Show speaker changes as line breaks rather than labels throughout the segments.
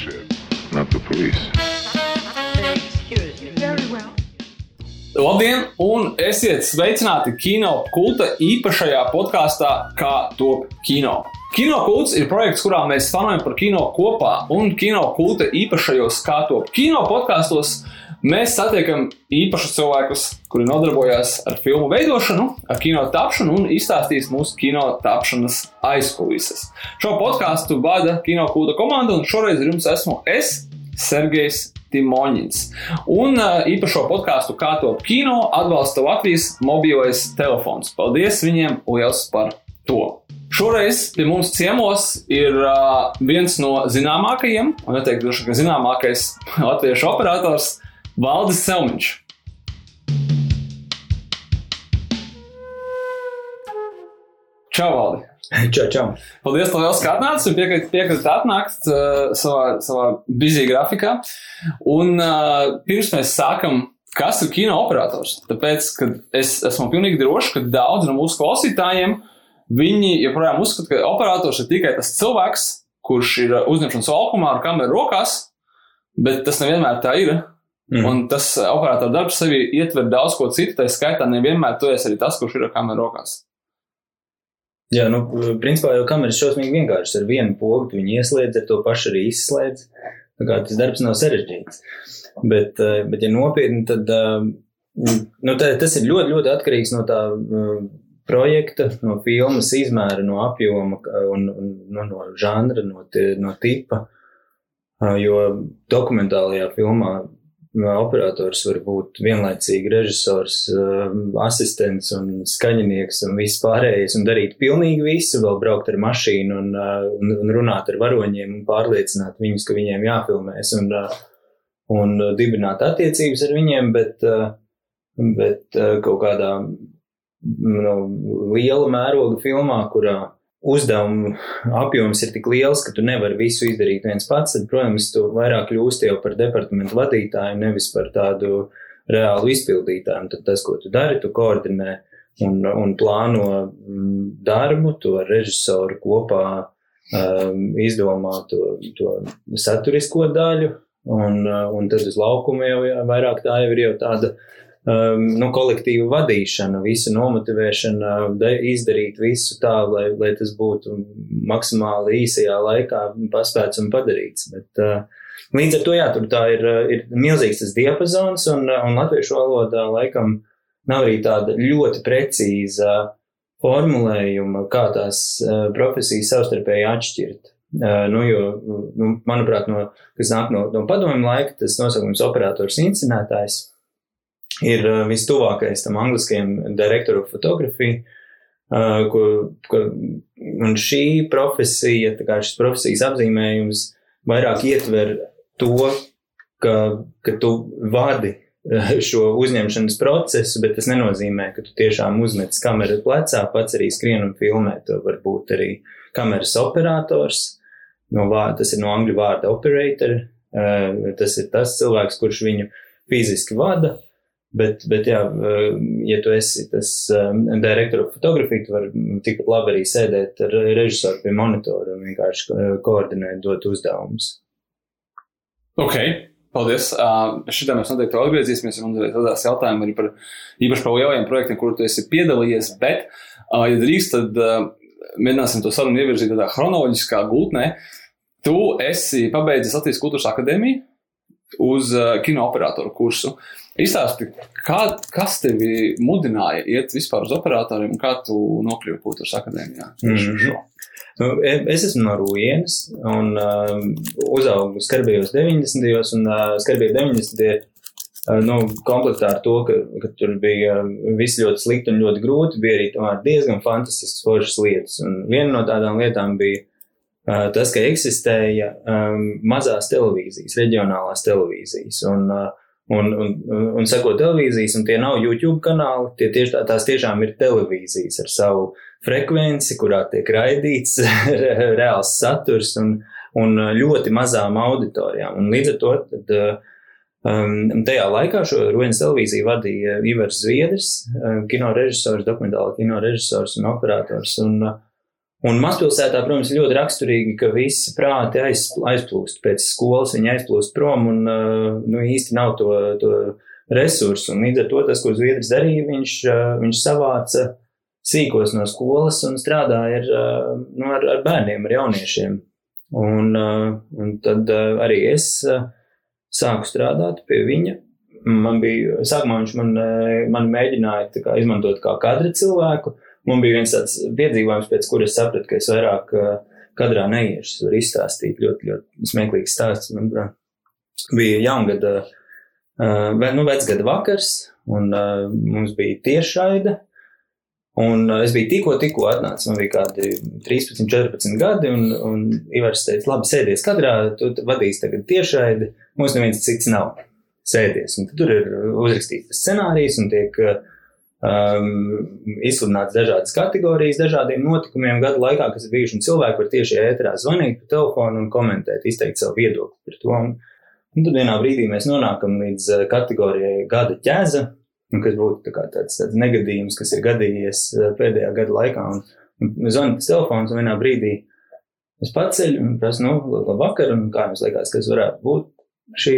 shit, not the police.
Excuse me.
Very well.
Labdien, un esiet sveicināti kino kulta īpašajā podkāstā, kā top kino. Kino kults ir projekts, kurā mēs fanojam par kino kopā, un kino kulta īpašajos kā top kino podkāstos mēs satiekam īpašus cilvēkus, kuri nodarbojas ar filmu veidošanu, ar kino tapšanu un izstāstīs mūsu kino tapšanas aizkulises. Šo podkāstu vada kino kulta komanda, un šoreiz ar jums esmu es, Sergejs Timoņins. Un īpašo podkāstu kā to kino atbalsta Latvijas mobilais telefons. Paldies viņiem liels par to! Šoreiz pie mums ciemos ir uh, viens no zināmākajiem, un neteiktu, droši, ka zināmākais latviešu operators Valdis Selmiņš. Čau, Valdi!
Čau, čau.
Paldies, tev liels, ka atnāci un piekrīt, atnākt uh, savā, savā busy grafikā. Un uh, pirms mēs sākam, kas ir kino operators? Tāpēc, ka es esmu pilnīgi drošs, ka daudz no mūsu klausītājiem viņi joprojām uzskata, ka operators ir tikai tas cilvēks, kurš ir uzņemšanas valkumā ar kameru rokās, bet tas nevienmēr tā ir. Mm. Un tas operatora darbs sevi ietver daudz ko citu, tā skaitā nevienmēr tu esi arī tas, kurš ir ar kameru rokās.
Jā, nu, principā jau kameras šausmīgi vienkāršas. Ar vienu pogu viņi ieslēdz, ar to pašu arī izslēdz. Tā kā tas darbs nav sarežģīts. Bet, eh, bet ja nopietni, tad eh, nu, tā, tas ir ļoti, ļoti atkarīgs no tā eh, projekta, no filmas izmēra, no apjoma un, un no, no žanra, no, no tipa. Jo dokumentālajā filmā operators var būt vienlaicīgi režisors, um, asistents un skaņinieks un viss pārējais un darīt pilnīgi visu, vēl braukt ar mašīnu un, uh, un, un runāt ar varoņiem un pārliecināt viņus, ka viņiem jāfilmēs un, uh, un dibināt attiecības ar viņiem, bet, uh, bet kaut kādā nu, liela mēroga filmā, kurā uzdevumu apjoms ir tik liels, ka tu nevari visu izdarīt viens pats, tad, protams, tu vairāk kļūsti jau par departamentu vadītāju, nevis par tādu reālu izpildītāju. Tad tas, ko tu dari, tu koordinē un, un plāno mm, darbu, to ar režisoru kopā um, izdomā to, to saturisko daļu, un, un tad uz laukuma jau vairāk tā jau ir jau tāda um, nu, kolektīva vadīšana, visa nomotivēšana, de, izdarīt visu tā, lai, lai tas būtu maksimāli īsajā laikā paspēts un padarīts. Bet, uh, līdz ar to, jā, tur tā ir, ir milzīgs tas diapazons, un, un latviešu valodā laikam nav arī tāda ļoti precīza formulējuma, kā tās uh, profesijas savstarpēji atšķirt. Uh, nu, jo, nu, manuprāt, no, kas nāk no, no padomju laika, tas nosaukums operators inscenētājs ir uh, vistuvākais tam angliskajam directoru fotografiju. Uh, ko, ko, un šī profesija, tā kā šis profesijas apzīmējums vairāk ietver to, ka, ka tu vadi uh, šo uzņemšanas procesu, bet tas nenozīmē, ka tu tiešām uzmet kameru plecā, pats arī skrien un filmē. Tu var būt arī kameras operators, no vārda, tas ir no angļu vārda operator, tas ir tas cilvēks, kurš viņu fiziski vada, Bet, bet jā, eh, ja tu esi tas um, direktora fotografija, tu vari tikpat labi arī sēdēt ar režisoru pie monitora un vienkārši eh, koordinēt, dot uzdevumus.
Ok, paldies. Uh, šitā mēs noteikti atgriezīsimies un tādās jautājumā arī par īpaši par lielajiem projektiem, kur tu esi piedalījies, bet, uh, ja drīkst, tad uh, mēģināsim to sarunu ievirzīt tādā chronoloģiskā gultnē. Tu esi pabeidzis Latvijas kultūras akadēmiju uz uh, kino operatoru kursu. Uh, Izstāsti, kā, kas tevi mudināja iet vispār uz operatoriem un kā tu nokļuvi kultūras akadēmijā? Mm -hmm.
Nu, e, es esmu no Rūjienas un uh, uzaugu skarbījos 90. un uh, skarbīja 90. Uh, nu, komplektā ar to, ka, ka tur bija uh, viss ļoti slikti un ļoti grūti, bija arī tomēr diezgan fantastisks foršas lietas. Un viena no tādām lietām bija uh, tas, ka eksistēja um, mazās televīzijas, reģionālās televīzijas. Un, uh, un, un, un seko televīzijas, un tie nav YouTube kanāli, tie tieši tā, tās tiešām ir televīzijas ar savu frekvenci, kurā tiek raidīts reāls saturs un, un ļoti mazām auditorijām. Un līdz ar to tad, um, tajā laikā šo Rojas televīziju vadīja Ivars Zviedrs, um, kino režisors, dokumentāla kino režisors un operators. Un, Un mazpilsētā, protams, ļoti raksturīgi, ka visi prāti aiz, aizplūst pēc skolas, viņi aizplūst prom un nu, īsti nav to, to resursu. Un līdz ar to tas, ko Zviedrs darīja, viņš, viņš savāca sīkos no skolas un strādāja ar, nu, ar, ar bērniem, ar jauniešiem. Un, un tad arī es sāku strādāt pie viņa. Man bija, sākumā viņš man, man mēģināja kā, izmantot kā kadra cilvēku, man bija viens tāds piedzīvojums, pēc kuras sapratu, ka es vairāk kadrā neiešu. Es varu izstāstīt ļoti, ļoti smieklīgs stāsts. Man bija jaungada, nu, vecgada vakars, un mums bija tiešraide. Un es biju tikko, tikko atnācis, man bija kādi 13, 14 gadi, un, un Ivars teica, labi, sēdies kadrā, tu vadīsi tagad tiešraidi, mums neviens cits nav. Sēdies, un tur ir uzrakstīts scenārijs, un tiek uh, um, izsludināts dažādas kategorijas, dažādiem notikumiem gadu laikā, kas ir bijuši, un cilvēki var tieši ēterā zvanīt pa telefonu un komentēt, izteikt savu viedokli par to. Un, un tad vienā brīdī mēs nonākam līdz uh, kategorijai gada ķēza, kas būtu tā tāds, tāds negadījums, kas ir gadījies uh, pēdējā gada laikā. Un, un zvanu pēc telefons, un vienā brīdī es paceļu un prasu, nu, labvakar, un kā jums liekas, kas varētu būt šī,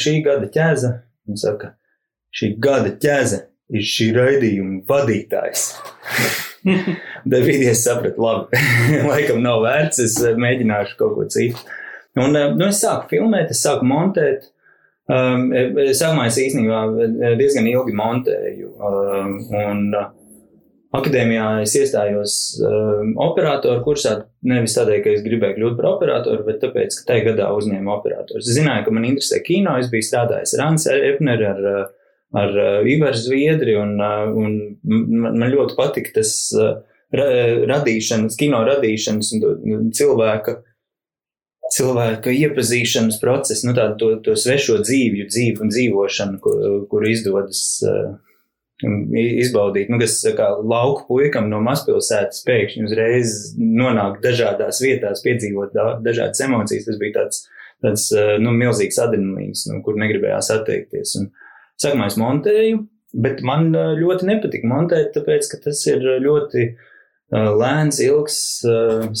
šī gada ķēza? Un saka, šī gada ķēza ir šī raidījuma vadītājs. Tad brīdī es sapratu, labi, laikam nav vērts, es eh, mēģināšu kaut ko citu. Un, eh, nu, es sāku filmēt, es sāku montēt. Um, sākumā es īstenībā diezgan ilgi montēju. Um, un akadēmijā es iestājos um, operatoru kursā nevis tādēļ, ka es gribēju kļūt par operatoru, bet tāpēc, ka tajā gadā uzņēmu operatoru. Es zināju, ka man interesē kino, es biju strādājis ar Ansu Epneru, ar uh, ar uh, Ivaru Zviedri, un, uh, un man ļoti patika tas uh, ra radīšanas, kino radīšanas un cilvēka, cilvēka iepazīšanas process, nu tādu to, to svešo dzīvju, dzīvu un dzīvošanu, kur, kur izdodas uh, izbaudīt, nu, kas kā lauku puikam no mazpilsētas pēkšņi uzreiz nonāk dažādās vietās, piedzīvot dažādas emocijas. Tas bija tāds, tāds nu, milzīgs adrenalīns, no kur negribējās atteikties. Un, Sākumā es montēju, bet man ļoti nepatika montēt, tāpēc, ka tas ir ļoti lēns, ilgs,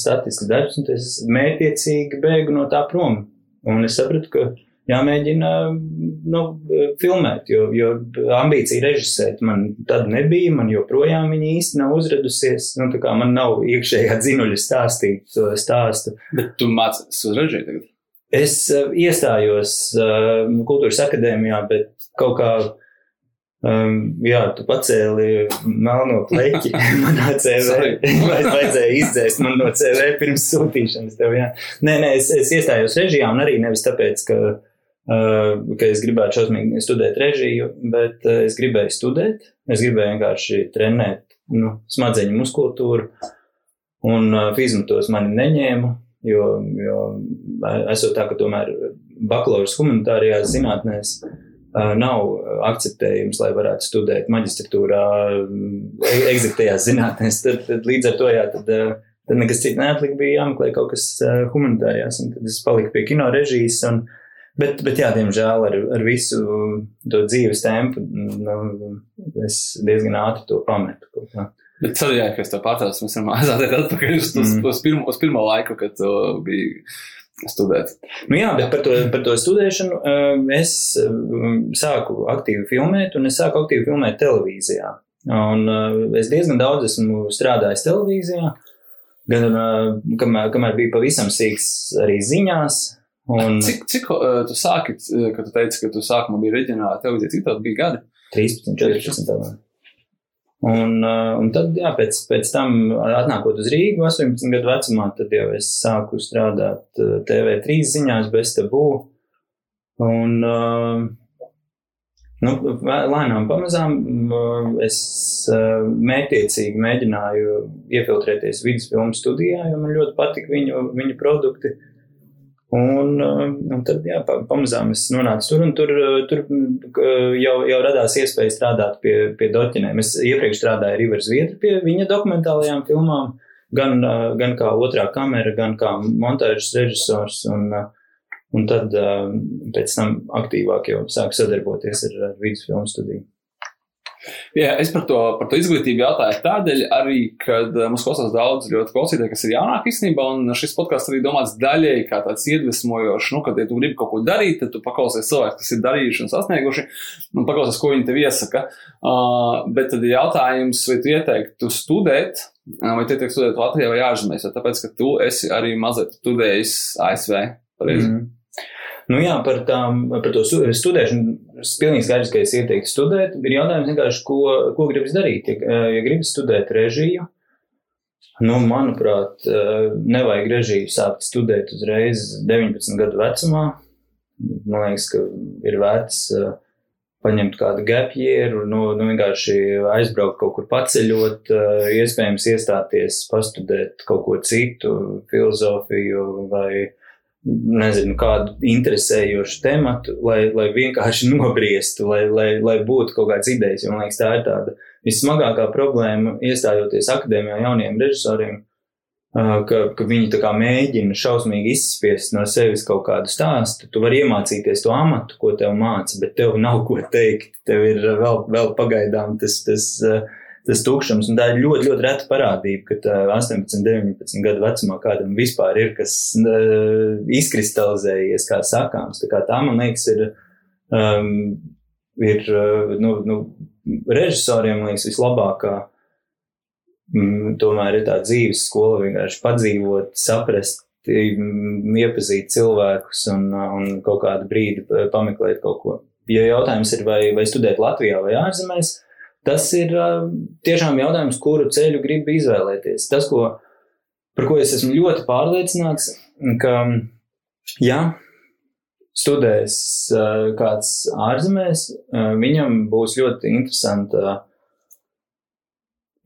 statisks darbs, un es mērķiecīgi bēgu no tā prom. Un es sapratu, ka jāmēģina nu, filmēt, jo, jo ambīcija režisēt man tad nebija, man joprojām viņa īsti nav uzradusies. Nu, man nav iekšējā dzinuļa stāstīt to stāstu.
Bet tu mācies uz režiju tagad?
Es uh, iestājos uh, kultūras akadēmijā, bet kaut kā, um, jā, tu pacēli melno pleķi manā CV. Vai vajadzēja izdzēst man no CV pirms sūtīšanas tev, jā. Nē, nē, es, es iestājos režijā un arī nevis tāpēc, ka, uh, ka es gribētu šausmīgi studēt režiju, bet uh, es gribēju studēt. Es gribēju vienkārši trenēt nu, smadzeņu muskultūru un uh, fizmatos mani neņēma jo, jo esot tā, ka tomēr bakalaura humanitārajās zinātnēs nav akceptējums, lai varētu studēt maģistratūrā, eksaktējās zinātnēs, tad, tad līdz ar to, jā, tad, tad nekas cits neatlika, bija jāmeklē kaut kas humanitārajās, un tad es paliku pie kino režijas, un, bet, bet jā, diemžēl ar, ar visu to dzīves tempu, nu, es diezgan ātri to pametu kaut kā.
Bet tad, jā, ka es to pārtraucu, mēs varam aiziet atpakaļ uz, mm. uz, uz, pirmo, uz pirmo laiku, kad tu biji studēt.
Nu jā, bet par to, par to studēšanu es sāku aktīvi filmēt, un es sāku aktīvi filmēt televīzijā. Un es diezgan daudz esmu strādājis televīzijā, gan kamēr, kamēr bija pavisam sīks arī ziņās. Un...
Cik, cik uh, tu sāki, kad tu teici, ka tu sākumā biji reģionālā televīzija, cik tev bija gadi?
13, 14. Un, uh, un tad, jā, pēc, pēc tam, atnākot uz Rīgu, 18 gadu vecumā, tad jau es sāku strādāt uh, TV3 ziņās bez tabū. Un, uh, nu, lēnām pamazām es mētiecīgi mēģināju iefiltrēties vidusfilmu studijā, jo man ļoti patika viņu, viņu produkti. Un, uh, un tad, jā, pamazām es nonācu tur, un tur, uh, tur uh, jau, jau radās iespēja strādāt pie, pie doķinēm. Es iepriekš strādāju ar Ivaru Zviedru pie viņa dokumentālajām filmām, gan, gan kā otrā kamera, gan kā montāžas režisors, un, un tad pēc tam aktīvāk jau sāku sadarboties ar, ar vidusfilmu studiju.
Jā, es par to, par to izglītību jautāju tādēļ, arī, kad uh, mums klausās daudz ļoti klausītāji, kas ir jaunāki īstenībā, un šis podkāsts arī domāts daļēji kā tāds iedvesmojošs, nu, kad ja tu gribi kaut ko darīt, tad tu paklausies cilvēkus, kas ir darījuši un sasnieguši, un paklausies, ko viņi tev iesaka. Uh, bet tad ir jautājums, vai tu ieteiktu studēt, uh, vai tu ieteiktu studēt Latvijā vai ārzemēs, jo tāpēc, ka tu esi arī mazliet studējis ASV. Pareizi. Mm.
Nu jā, par, tām, par to studēšanu. Es pilnīgi skaidrs, ka es ieteiktu studēt. Ir jautājums vienkārši, ko, ko gribas darīt. Ja, ja gribas studēt režiju, nu, manuprāt, nevajag režiju sākt studēt uzreiz 19 gadu vecumā. Man liekas, ka ir vērts paņemt kādu gapjēru, nu, nu vienkārši aizbraukt kaut kur paceļot, iespējams iestāties, pastudēt kaut ko citu, filozofiju vai nezinu, kādu interesējošu tematu, lai, lai vienkārši nogriestu, lai, lai, lai būtu kaut kāds idejas. Jo man liekas, tā ir tāda vissmagākā problēma iestājoties akadēmijā jauniem režisoriem, ka, ka viņi tā kā mēģina šausmīgi izspiest no sevis kaut kādu stāstu. Tu vari iemācīties to amatu, ko tev māca, bet tev nav ko teikt. Tev ir vēl, vēl pagaidām tas. tas tas tukšums. Un tā ir ļoti, ļoti reta parādība, ka 18, 19 gadu vecumā kādam vispār ir kas uh, izkristalizējies, kā sakāms. Tā, kā tā man liekas, ir, um, ir uh, nu, nu, režisoriem liekas vislabākā. Mm, tomēr ir tā dzīves skola vienkārši padzīvot, saprast, iepazīt cilvēkus un, un kaut kādu brīdi pameklēt kaut ko. Ja jautājums ir, vai, vai studēt Latvijā vai ārzemēs, Tas ir tiešām jautājums, kuru ceļu gribu izvēlēties. Tas, ko, par ko es esmu ļoti pārliecināts, ka, ja studēs kāds ārzemēs, viņam būs ļoti interesanta.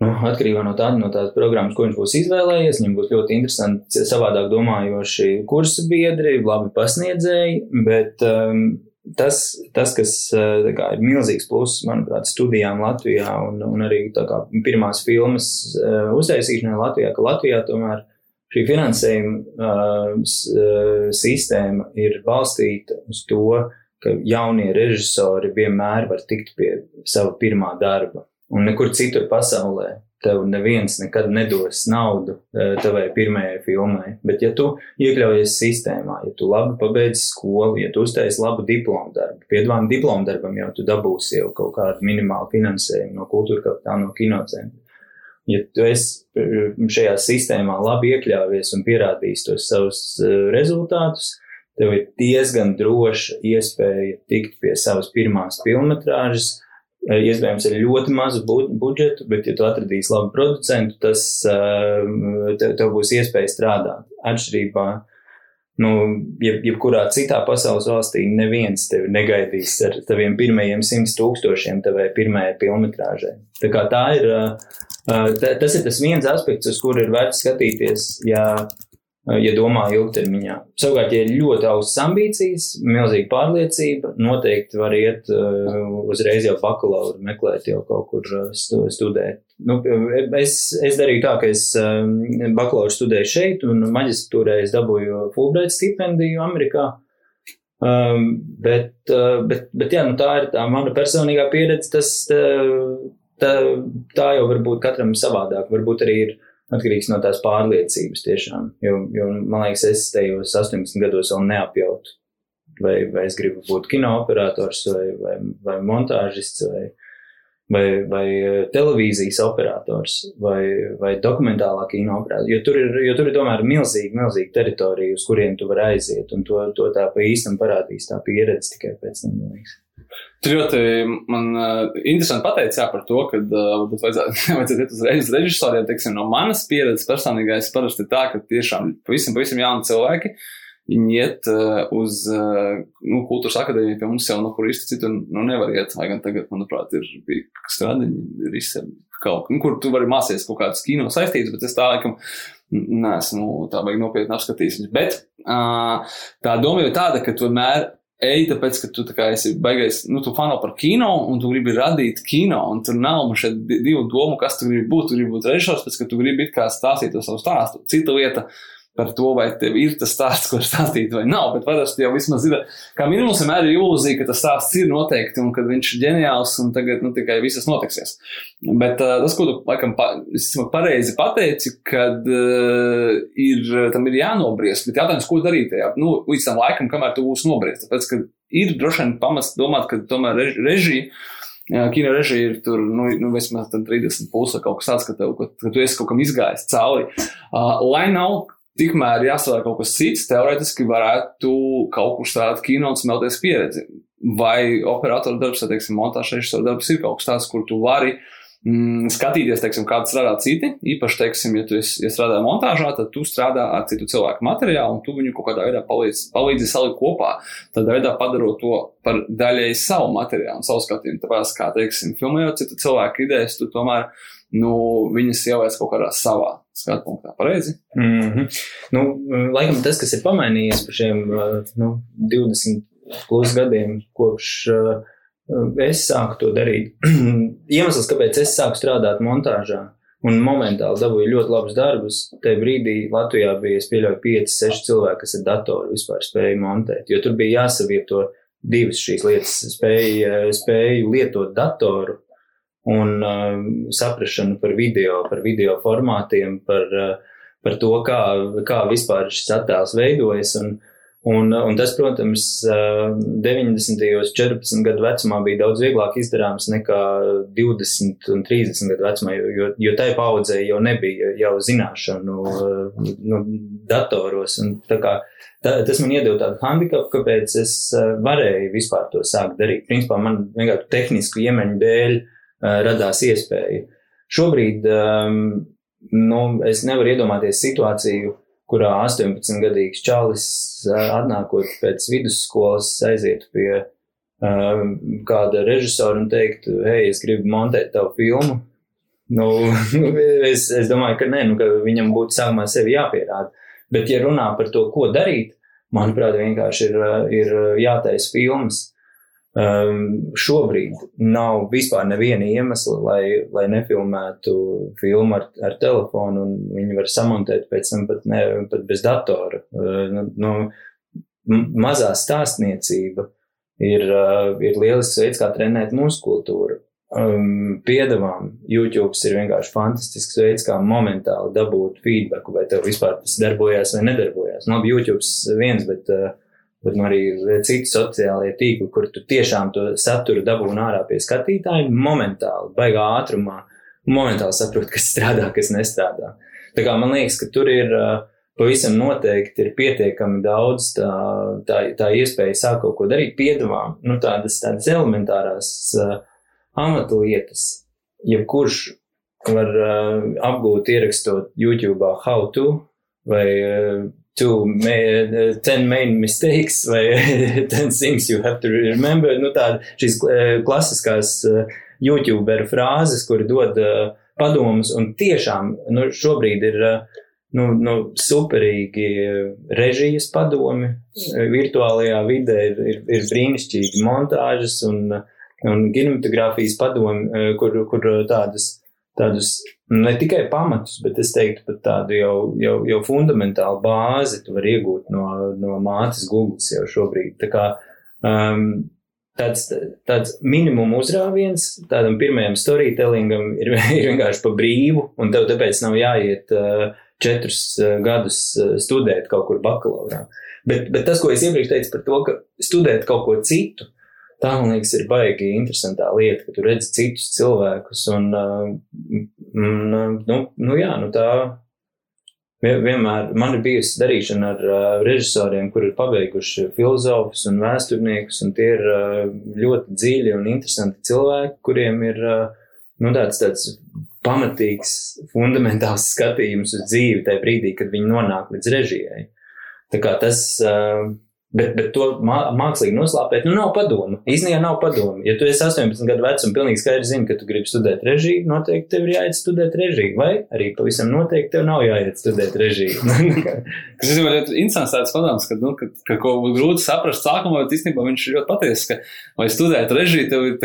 Nu, atkarībā no tādas no tādas programmas, ko viņš būs izvēlējies, viņam būs ļoti interesanti, savādāk domājoši kursu biedri, labi pasniedzēji, bet um, tas, tas, kas eh, kā, ir milzīgs pluss, manuprāt, studijām Latvijā un, un arī kā, pirmās filmas uh, uztaisīšanai Latvijā, ka Latvijā tomēr šī finansējuma uh, sistēma ir balstīta uz to, ka jaunie režisori vienmēr var tikt pie sava pirmā darba. Un nekur citur pasaulē tev neviens nekad nedos naudu eh, tavai pirmajai filmai. Bet, ja tu iekļaujies sistēmā, ja tu labi pabeidz skolu, ja tu uztaisi labu diplomu darbu, piedāvājumu diplomu darbam, jau tu dabūsi jau kaut kādu minimālu finansējumu no kultūra kapitāla, no kinocentra. Ja tu esi eh, šajā sistēmā labi iekļāvies un pierādījis tos savus eh, rezultātus, tev ir diezgan droša iespēja tikt pie savas pirmās filmetrāžas, Eh, iespējams ar ļoti mazu budžetu, bet, ja tu atradīsi labu producentu, tas eh, tev, tev būs iespēja strādāt. Atšķirībā, nu, jeb, jebkurā citā pasaules valstī, neviens tevi negaidīs ar taviem pirmajiem simts tūkstošiem tavai pirmajai filmetrāžai. Tā kā tā ir, eh, tas ir tas viens aspekts, uz kuru ir vērts skatīties, ja ja domā ilgtermiņā. Savukārt, ja ir ļoti augstas ambīcijas, milzīga pārliecība, noteikti var iet uh, uzreiz jau bakalauru, meklēt jau kaut kur uh, studēt. Nu, es, es darīju tā, ka es bakalauru studēju šeit, un maģistratūrē es dabūju Fulbright stipendiju Amerikā. Um, bet, uh, bet, bet jā, nu tā ir tā mana personīgā pieredze. Tas, tā, tā, tā jau var būt katram savādāk. Varbūt arī ir uh, atkarīgs no tās pārliecības tiešām. Jo, jo man liekas, es tajos 18 gados vēl neapjautu, vai, vai es gribu būt kino operators, vai, vai, vai montāžists, vai, vai, vai televīzijas operators, vai, vai dokumentālā kino operators. Jo tur ir, jo tur ir tomēr milzīga, milzīga teritorija, uz kurien tu vari aiziet, un to, to tā pa īstam parādīs tā pieredze tikai pēc tam, man liekas.
Tur ļoti man uh, interesanti pateikt par to, ka uh, varbūt vajadzētu, vajadzētu iet uzreiz uz režisoriem. Teiksim, no manas pieredzes personīgais parasti ir tā, ka tiešām pavisam, pavisam jauni cilvēki. Viņi iet uh, uz uh, nu, kultūras akadēmiju, pie mums jau no kur īsti citur nu, nevar iet. Lai gan tagad, manuprāt, ir stradiņi, ir izsem kaut kur, nu, kur tu vari mācīties kaut kādas kino saistības, bet es tā laikam neesmu tā vajag nopietni apskatījis. Bet uh, tā doma ir tāda, ka tomēr ej, tāpēc, ka tu tā esi baigais, nu, tu fano par kino, un tu gribi radīt kino, un tur nav man šeit divu domu, kas tu gribi būt. Tu gribi būt režisors, pēc, ka tu gribi it kā stāstīt to savu stāstu. Cita lieta, par to, vai tev ir tas stāsts, ko stāstīt, vai nav. Bet parasti jau vismaz ir, kā minimums, vienmēr ir ilūzija, ka tas stāsts ir noteikti un ka viņš ir ģeniāls un tagad nu, tikai viss notiksies. Bet uh, tas, ko tu laikam pa, pareizi pateici, kad uh, ir, tam ir jānobriest, bet jautājums, ko darīt tajā, nu, līdz tam laikam, kamēr tu būsi nobriest. Tāpēc, ka ir droši vien pamats domāt, ka tomēr režija kino režija ir tur, nu, nu vismaz 30 pusi kaut kas tāds, ka, tev, ka, ka tu esi kaut kam izgājis cauri. Uh, lai nav tikmēr jāstrādā kaut kas cits, teorētiski varētu kaut kur strādāt kino un smelties pieredzi. Vai operatora darbs, vai, montāžas režisora darbs ir kaut kas tāds, kur tu vari mm, skatīties, teiksim, kā strādā citi. Īpaši, teiksim, ja tu esi, ja strādā montāžā, tad tu strādā ar citu cilvēku materiālu, un tu viņu kaut kādā veidā palīdzi, palīdzi salikt kopā. Tādā veidā padarot to par daļēji savu materiālu, savu skatījumu. Tāpēc, kā, teiksim, filmējot citu cilvēku idejas, tu tomēr nu, viņas ieliec kaut kādā savā skatu punktā. Pareizi?
Mm -hmm. nu, laikam tas, kas ir pamainījies par šiem nu, 20 plus gadiem, kopš uh, es sāku to darīt. Iemesls, kāpēc es sāku strādāt montāžā un momentāli dabūju ļoti labus darbus, tajā brīdī Latvijā bija, es pieļauju, 5-6 cilvēki, kas ar datoru vispār spēja montēt, jo tur bija jāsavieto divas šīs lietas, spēja, spēju lietot datoru un uh, saprašanu par video, par video formātiem, par, uh, par to, kā, kā vispār šis attēls veidojas. Un, un, un tas, protams, uh, 90. un 14 gadu vecumā bija daudz vieglāk izdarāms nekā 20 un 30 gadu vecumā, jo, jo tai paudzē jau nebija jau zināšanu uh, nu, datoros. Un, tā, tas man iedod tādu handikapu, kāpēc es uh, varēju vispār to sākt darīt. Principā man vienkārši tehnisku iemaņu dēļ uh, radās iespēja. Šobrīd nu, es nevaru iedomāties situāciju, kurā 18-gadīgs čalis atnākot pēc vidusskolas aizietu pie kāda režisora un teiktu, hei, es gribu montēt tavu filmu. Nu, es, es domāju, ka nē, nu, ka viņam būtu sākumā sevi jāpierāda. Bet, ja runā par to, ko darīt, manuprāt, vienkārši ir, ir jātaisa filmas Um, šobrīd nav vispār neviena iemesla, lai, lai nefilmētu filmu ar, ar telefonu, un viņi var samontēt pēc tam pat, ne, pat bez datora. Uh, nu, mazā stāstniecība ir, uh, ir lielisks veids, kā trenēt muskultūru. Um, piedāvām YouTube ir vienkārši fantastisks veids, kā momentāli dabūt feedback, vai tev vispār tas darbojās vai nedarbojās. Nu, labi, YouTube viens, bet uh, bet nu arī citi sociālie tīkli, kur tu tiešām to saturu dabūni ārā pie skatītājiem, momentāli, baigā ātrumā, momentāli saprot, kas strādā, kas nestrādā. Tā kā man liekas, ka tur ir pavisam noteikti ir pietiekami daudz tā, tā, tā iespēja sākt kaut ko darīt, piedāvām, nu tādas, tādas elementārās uh, amatu lietas, jebkurš var uh, apgūt ierakstot YouTube how to vai uh, main, uh, ten main mistakes vai ten things you have to remember. Nu, tāda šīs uh, klasiskās uh, YouTuberu frāzes, kur dod uh, padomus, un tiešām nu, šobrīd ir uh, nu, nu, superīgi režijas padomi. Virtuālajā vidē ir, ir, ir brīnišķīgi montāžas un, un kinematogrāfijas padomi, kur, kur tādas tādus ne tikai pamatus, bet es teiktu pat tādu jau, jau, jau fundamentālu bāzi tu vari iegūt no, no mātes Google jau šobrīd. Tā kā, um, tāds, tāds minimum uzrāviens tādam pirmajam storytellingam ir, ir vienkārši pa brīvu, un tev tāpēc nav jāiet uh, četrus uh, gadus uh, studēt kaut kur bakalaurā. Bet, bet tas, ko es iepriekš teicu par to, ka studēt kaut ko citu, uh, tā, man liekas, ir baigi interesantā lieta, ka tu redzi citus cilvēkus un, un nu, nu jā, nu tā vienmēr man ir bijusi darīšana ar uh, režisoriem, kur ir pabeiguši filozofus un vēsturniekus, un tie ir uh, ļoti dziļi un interesanti cilvēki, kuriem ir uh, nu, tāds, tāds pamatīgs, fundamentāls skatījums uz dzīvi tajā brīdī, kad viņi nonāk līdz režijai. Tā kā tas, uh, Bet, bet to mā, mākslīgi noslāpēt, nu, nav padomu. Īstenībā nav padomu. Ja tu esi 18 gadu vecs un pilnīgi skaidri zini, ka tu gribi studēt režiju, noteikti tev ir jāiet studēt režiju. Vai arī pavisam noteikti tev nav jāiet studēt režiju.
Kas ir ļoti interesants tāds padoms, ka, nu, ka, ka ko grūti saprast sākumā, bet īstenībā viņš ir ļoti patiesas, ka, lai studētu režiju, tev ir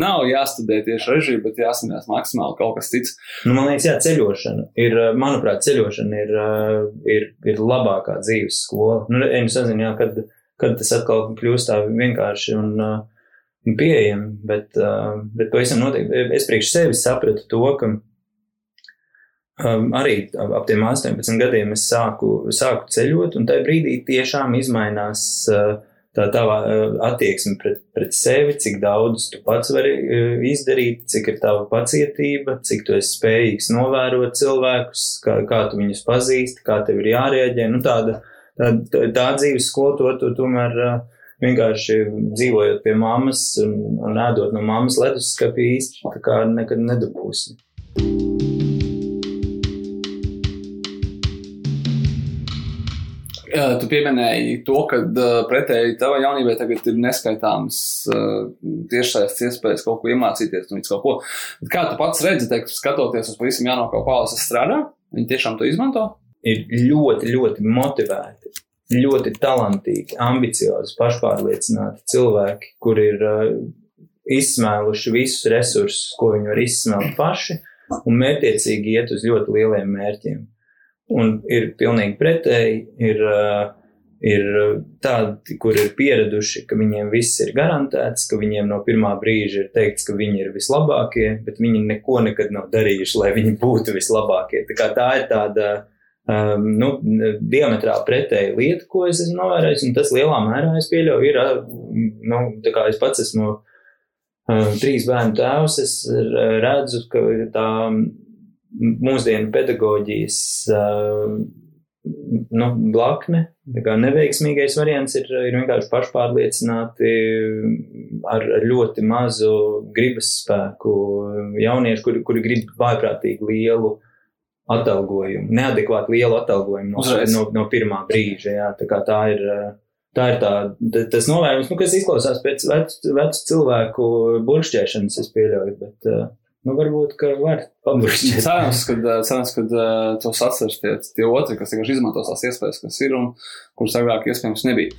nav jāstudē tieši režija, bet jāsamās maksimāli kaut kas cits.
Nu, man liekas, jā, ceļošana ir, manuprāt, ceļošana ir, ir, ir labākā dzīves skola. Nu, es nezinu, jā, kad, kad tas atkal kļūst tā vienkārši un, un pieejami, bet, bet pavisam noteikti es priekš sevis sapratu to, ka Um, arī ap tiem 18 gadiem es sāku, sāku ceļot, un tajā brīdī tiešām izmainās uh, tā tava uh, attieksme pret, pret sevi, cik daudz tu pats vari uh, izdarīt, cik ir tava pacietība, cik tu esi spējīgs novērot cilvēkus, kā, kā tu viņus pazīsti, kā tev ir jārēģē. Nu, tāda, tā, tā, tā dzīves skola to, to tomēr vienkārši dzīvojot pie mammas un, un ēdot no mammas leduskapī īsti tā nekad nedabūsi.
Tu pieminēji to, ka pretēji tavai jaunībai tagad ir neskaitāmas tiešsaistes iespējas kaut ko iemācīties un kaut ko. Bet kā tu pats redzi, teikt, skatoties uz pavisam jauno kaut paudzes strādā, viņi tiešām to izmanto?
Ir ļoti, ļoti motivēti, ļoti talantīgi, ambiciozi, pašpārliecināti cilvēki, kuri ir izsmēluši visus resursus, ko viņi var izsmelt paši, un mērķiecīgi iet uz ļoti lieliem mērķiem. Un ir pilnīgi pretēji, ir, ir tādi, kur ir pieraduši, ka viņiem viss ir garantēts, ka viņiem no pirmā brīža ir teikts, ka viņi ir vislabākie, bet viņi neko nekad nav darījuši, lai viņi būtu vislabākie. Tā, tā ir tāda um, nu, diametrāli pretēja lieta, ko es esmu novērojis, un tas lielā mērā es pieļauju, ir, nu, tā kā es pats esmu um, trīs bērnu tēvs, es redzu, ka tā mūsdienu pedagoģijas nu, blakne. Neveiksmīgais variants ir, ir vienkārši pašpārliecināti ar ļoti mazu gribas spēku jaunieši, kuri, kuri grib vājprātīgi lielu atalgojumu, neadekvāti lielu atalgojumu no, no, no pirmā brīža. Jā, tā, tā ir. Tā ir tā, tas novērojums, nu, kas izklausās pēc vecu, vecu cilvēku buršķēšanas, es pieļauju, bet uh, Nu, varbūt, ka var paburšķēt.
Cerams, ka, cerams, ka uh, tos atceras tie, tie otri, kas vienkārši izmantos tās iespējas, kas ir un kuras agrāk iespējams nebija.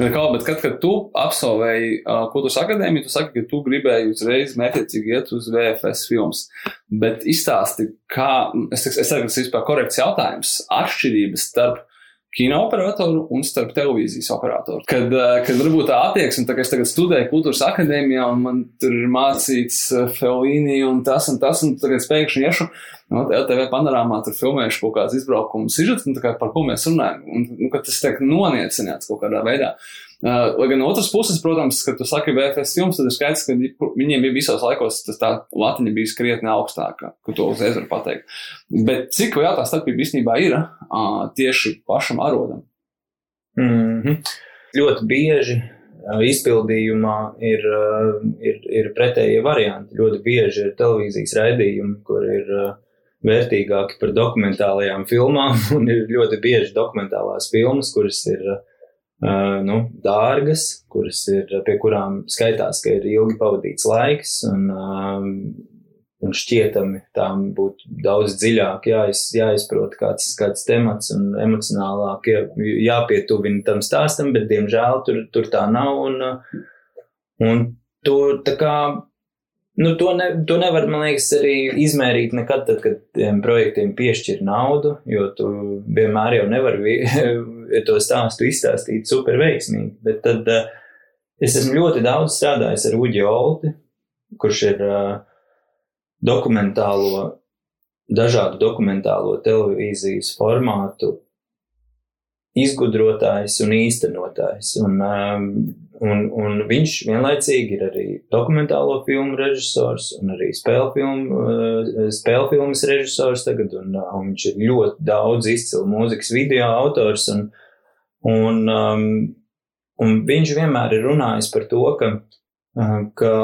Kā, bet kad, kad tu absolvēji uh, kultūras akadēmiju, tu saki, ka tu gribēji uzreiz mērķiecīgi iet uz VFS filmas. Bet izstāsti, kā, es, es ka tas ir vispār korekts jautājums, atšķirības starp kino operatoru un starp televīzijas operatoru. Kad, eh, kad varbūt tā attieksme, tā kā es tagad studēju kultūras akadēmijā un man tur ir mācīts eh, Felīni un tas un tas, un tagad pēkšņi iešu, no nu, LTV panorāmā tur filmējuši kaut kāds izbraukums sižets, un tā kā par ko mēs runājam, un, ka tas tiek noniecināts kaut kādā veidā. Uh, lai gan no otras puses, protams, kad tu saki VFS filmas, tad ir skaidrs, ka viņiem bija visos laikos tas tā latiņa bija krietni augstāka, ka to uzreiz var pateikt. Bet cik vēl tā starpība īstenībā ir uh, tieši pašam arodam?
Mm -hmm. Ļoti bieži izpildījumā ir, ir, ir pretējie varianti. Ļoti bieži ir televīzijas raidījumi, kur ir vērtīgāki par dokumentālajām filmām, un ir ļoti bieži dokumentālās filmas, kuras ir uh, nu, dārgas, kuras ir pie kurām skaitās, ka ir ilgi pavadīts laiks, un, un šķietami tām būtu daudz dziļāk jāiz, jāizprot kāds, kāds temats un emocionālāk jā, jāpietuvina tam stāstam, bet diemžēl tur, tur tā nav, un, un tur tā kā Nu, to, ne, to nevar, man liekas, arī izmērīt nekad, tad, kad tiem projektiem piešķir naudu, jo tu vienmēr jau nevari to stāstu izstāstīt super veiksmīgi. Bet tad uh, es esmu ļoti daudz strādājis ar Uģi Olti, kurš ir uh, dokumentālo, dažādu dokumentālo televīzijas formātu izgudrotājs un īstenotājs. Un, um, un, un viņš vienlaicīgi ir arī dokumentālo filmu režisors un arī spēļu filmu, uh, režisors tagad, un, uh, un viņš ir ļoti daudz izcilu mūzikas video autors, un, un, um, un viņš vienmēr ir runājis par to, ka, uh, ka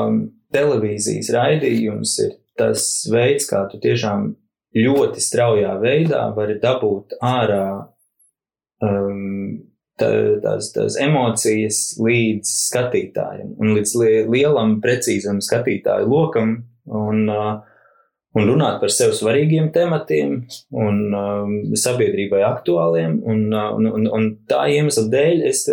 televīzijas raidījums ir tas veids, kā tu tiešām ļoti straujā veidā vari dabūt ārā um, tā, tās, tās emocijas līdz skatītājam un līdz li lielam, precīzam skatītāju lokam. Un, uh, un runāt par sev svarīgiem tematiem un um, sabiedrībai aktuāliem. Un, uh, un, un, un tā iemesla dēļ es,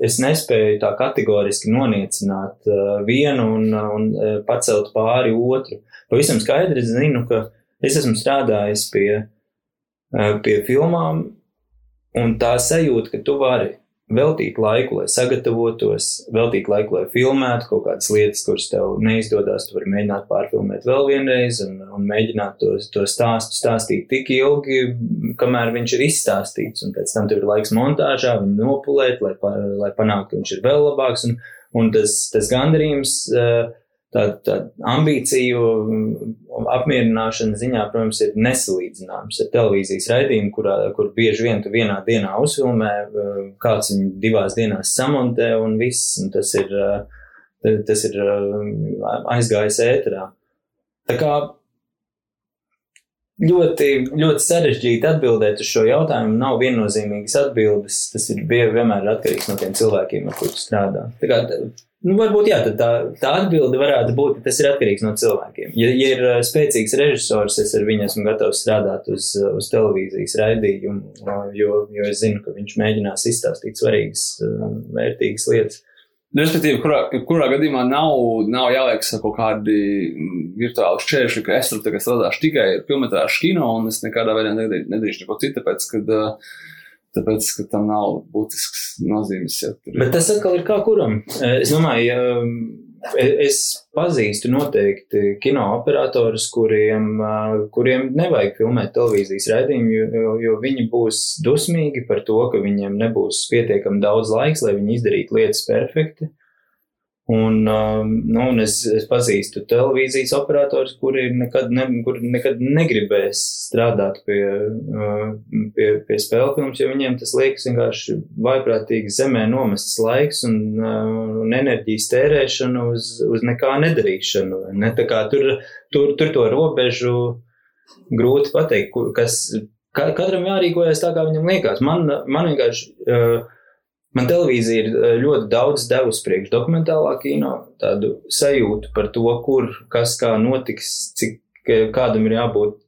es nespēju tā kategoriski noniecināt uh, vienu un, un pacelt pāri otru. Pavisam skaidri zinu, ka es esmu strādājis pie, pie filmām, un tā sajūta, ka tu vari veltīt laiku, lai sagatavotos, veltīt laiku, lai filmētu kaut kādas lietas, kuras tev neizdodas. Tu vari mēģināt pārfilmēt vēl vienreiz un, un mēģināt to, to stāstu stāstīt tik ilgi, kamēr viņš ir izstāstīts. Un pēc tam tev ir laiks montāžā, viņu nopulēt, lai, lai panāktu, ka viņš ir vēl labāks. Un, un tas, tas gandarījums. Uh, tā, tā ambīciju apmierināšana ziņā, protams, ir nesalīdzināms ar televīzijas raidījumu, kurā, kur bieži vien tu vienā dienā uzfilmē, eh, kāds viņu divās dienās samontē un viss, un tas ir, eh, tas ir aizgājis ēterā. Tā kā ļoti, ļoti sarežģīti atbildēt uz šo jautājumu. Nav viennozīmīgas atbildes. Tas ir vienmēr atkarīgs no tiem cilvēkiem, ar kuriem strādā. Tā kā Nu, varbūt jā, tā, tā atbilde varētu būt, ka tas ir atkarīgs no cilvēkiem. Ja, ja ir spēcīgs režisors, es ar viņu esmu gatavs strādāt uz, uz televīzijas raidījumu, jo, jo es zinu, ka viņš mēģinās izstāstīt svarīgas, vērtīgas lietas.
Respektīvi, kurā, kurā gadījumā nav, nav jāliek kaut kādi virtuāli šķēršļi, ka es tur tagad strādāšu tikai filmu kino, un es nekādā veidā nedarīšu neko citu, tāpēc, ka uh, Tāpēc, ka tam nav būtisks nozīmes. Ja
Bet tas atkal ir kā kuram. Es domāju, ja es pazīstu noteikti kino operatorus, kuriem, kuriem nevajag filmēt televīzijas raidījumu, jo, jo viņi būs dusmīgi par to, ka viņiem nebūs pietiekami daudz laiks, lai viņi izdarītu lietas perfekti. Un, um, nu, un es, es pazīstu televīzijas operatorus, kuri nekad, ne, kuri nekad negribēs strādāt pie, uh, pie, pie spēļu filmas, jo viņiem tas liekas vienkārši vaiprātīgi zemē nomests laiks un, uh, un enerģijas tērēšana uz, uz nekā nedarīšanu. Ne? Tā kā tur, tur, tur to robežu grūti pateikt, kas katram jārīkojas tā, kā viņam liekas. Man, man vienkārši. Uh, Man televīzija ir eh, ļoti daudz devusi priekš dokumentālā kino, tādu sajūtu par to, kur, kas kā notiks, cik kādam ir jābūt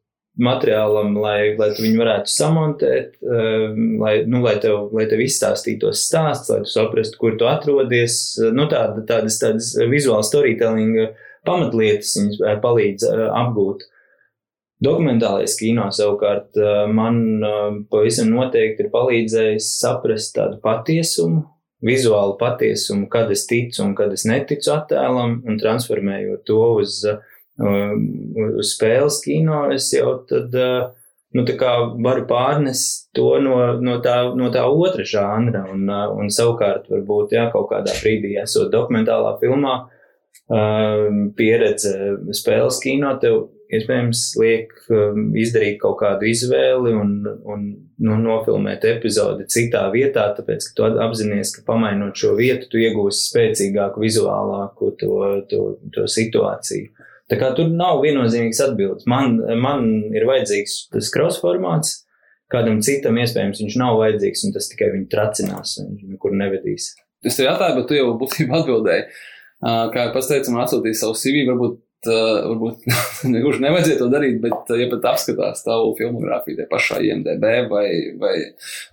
materiālam, lai, lai tu viņu varētu samontēt, eh, lai, nu, lai, tev, lai tev izstāstītos stāsts, lai tu saprastu, kur tu atrodies. Nu, tāda, tādas, tādas vizuāla storytelling pamatlietas viņas eh, palīdz apgūt. Dokumentālais kino savukārt eh, man eh, pavisam noteikti ir palīdzējis saprast tādu patiesumu, vizuālu patiesumu, kad es ticu un kad es neticu attēlam, un transformējot to uz, eh, uz spēles kino, es jau tad, nu, varu pārnest to no, no, tā, no tā otra žanra, un, un savukārt varbūt, jā, kaut kādā brīdī esot dokumentālā filmā, pieredze spēles kino tev iespējams liek um, izdarīt kaut kādu izvēli un, un nu, nofilmēt epizodi citā vietā, tāpēc, ka tu apzinājies, ka pamainot šo vietu, tu iegūsi spēcīgāku, vizuālāku to, to, to situāciju. Tā kā tur nav viennozīmīgs atbildes. Man, man ir vajadzīgs tas cross formāts, kādam citam iespējams viņš nav vajadzīgs, un tas tikai viņu tracinās, viņš nekur nevedīs.
Es tev jautāju, bet tu jau būtībā atbildēji. Kā jau teicu, man atsūtīja savu CV, varbūt uh, varbūt negluži nevajadzētu to darīt, bet, uh, ja pat apskatās tavu filmogrāfiju, tie pašā IMDB vai, vai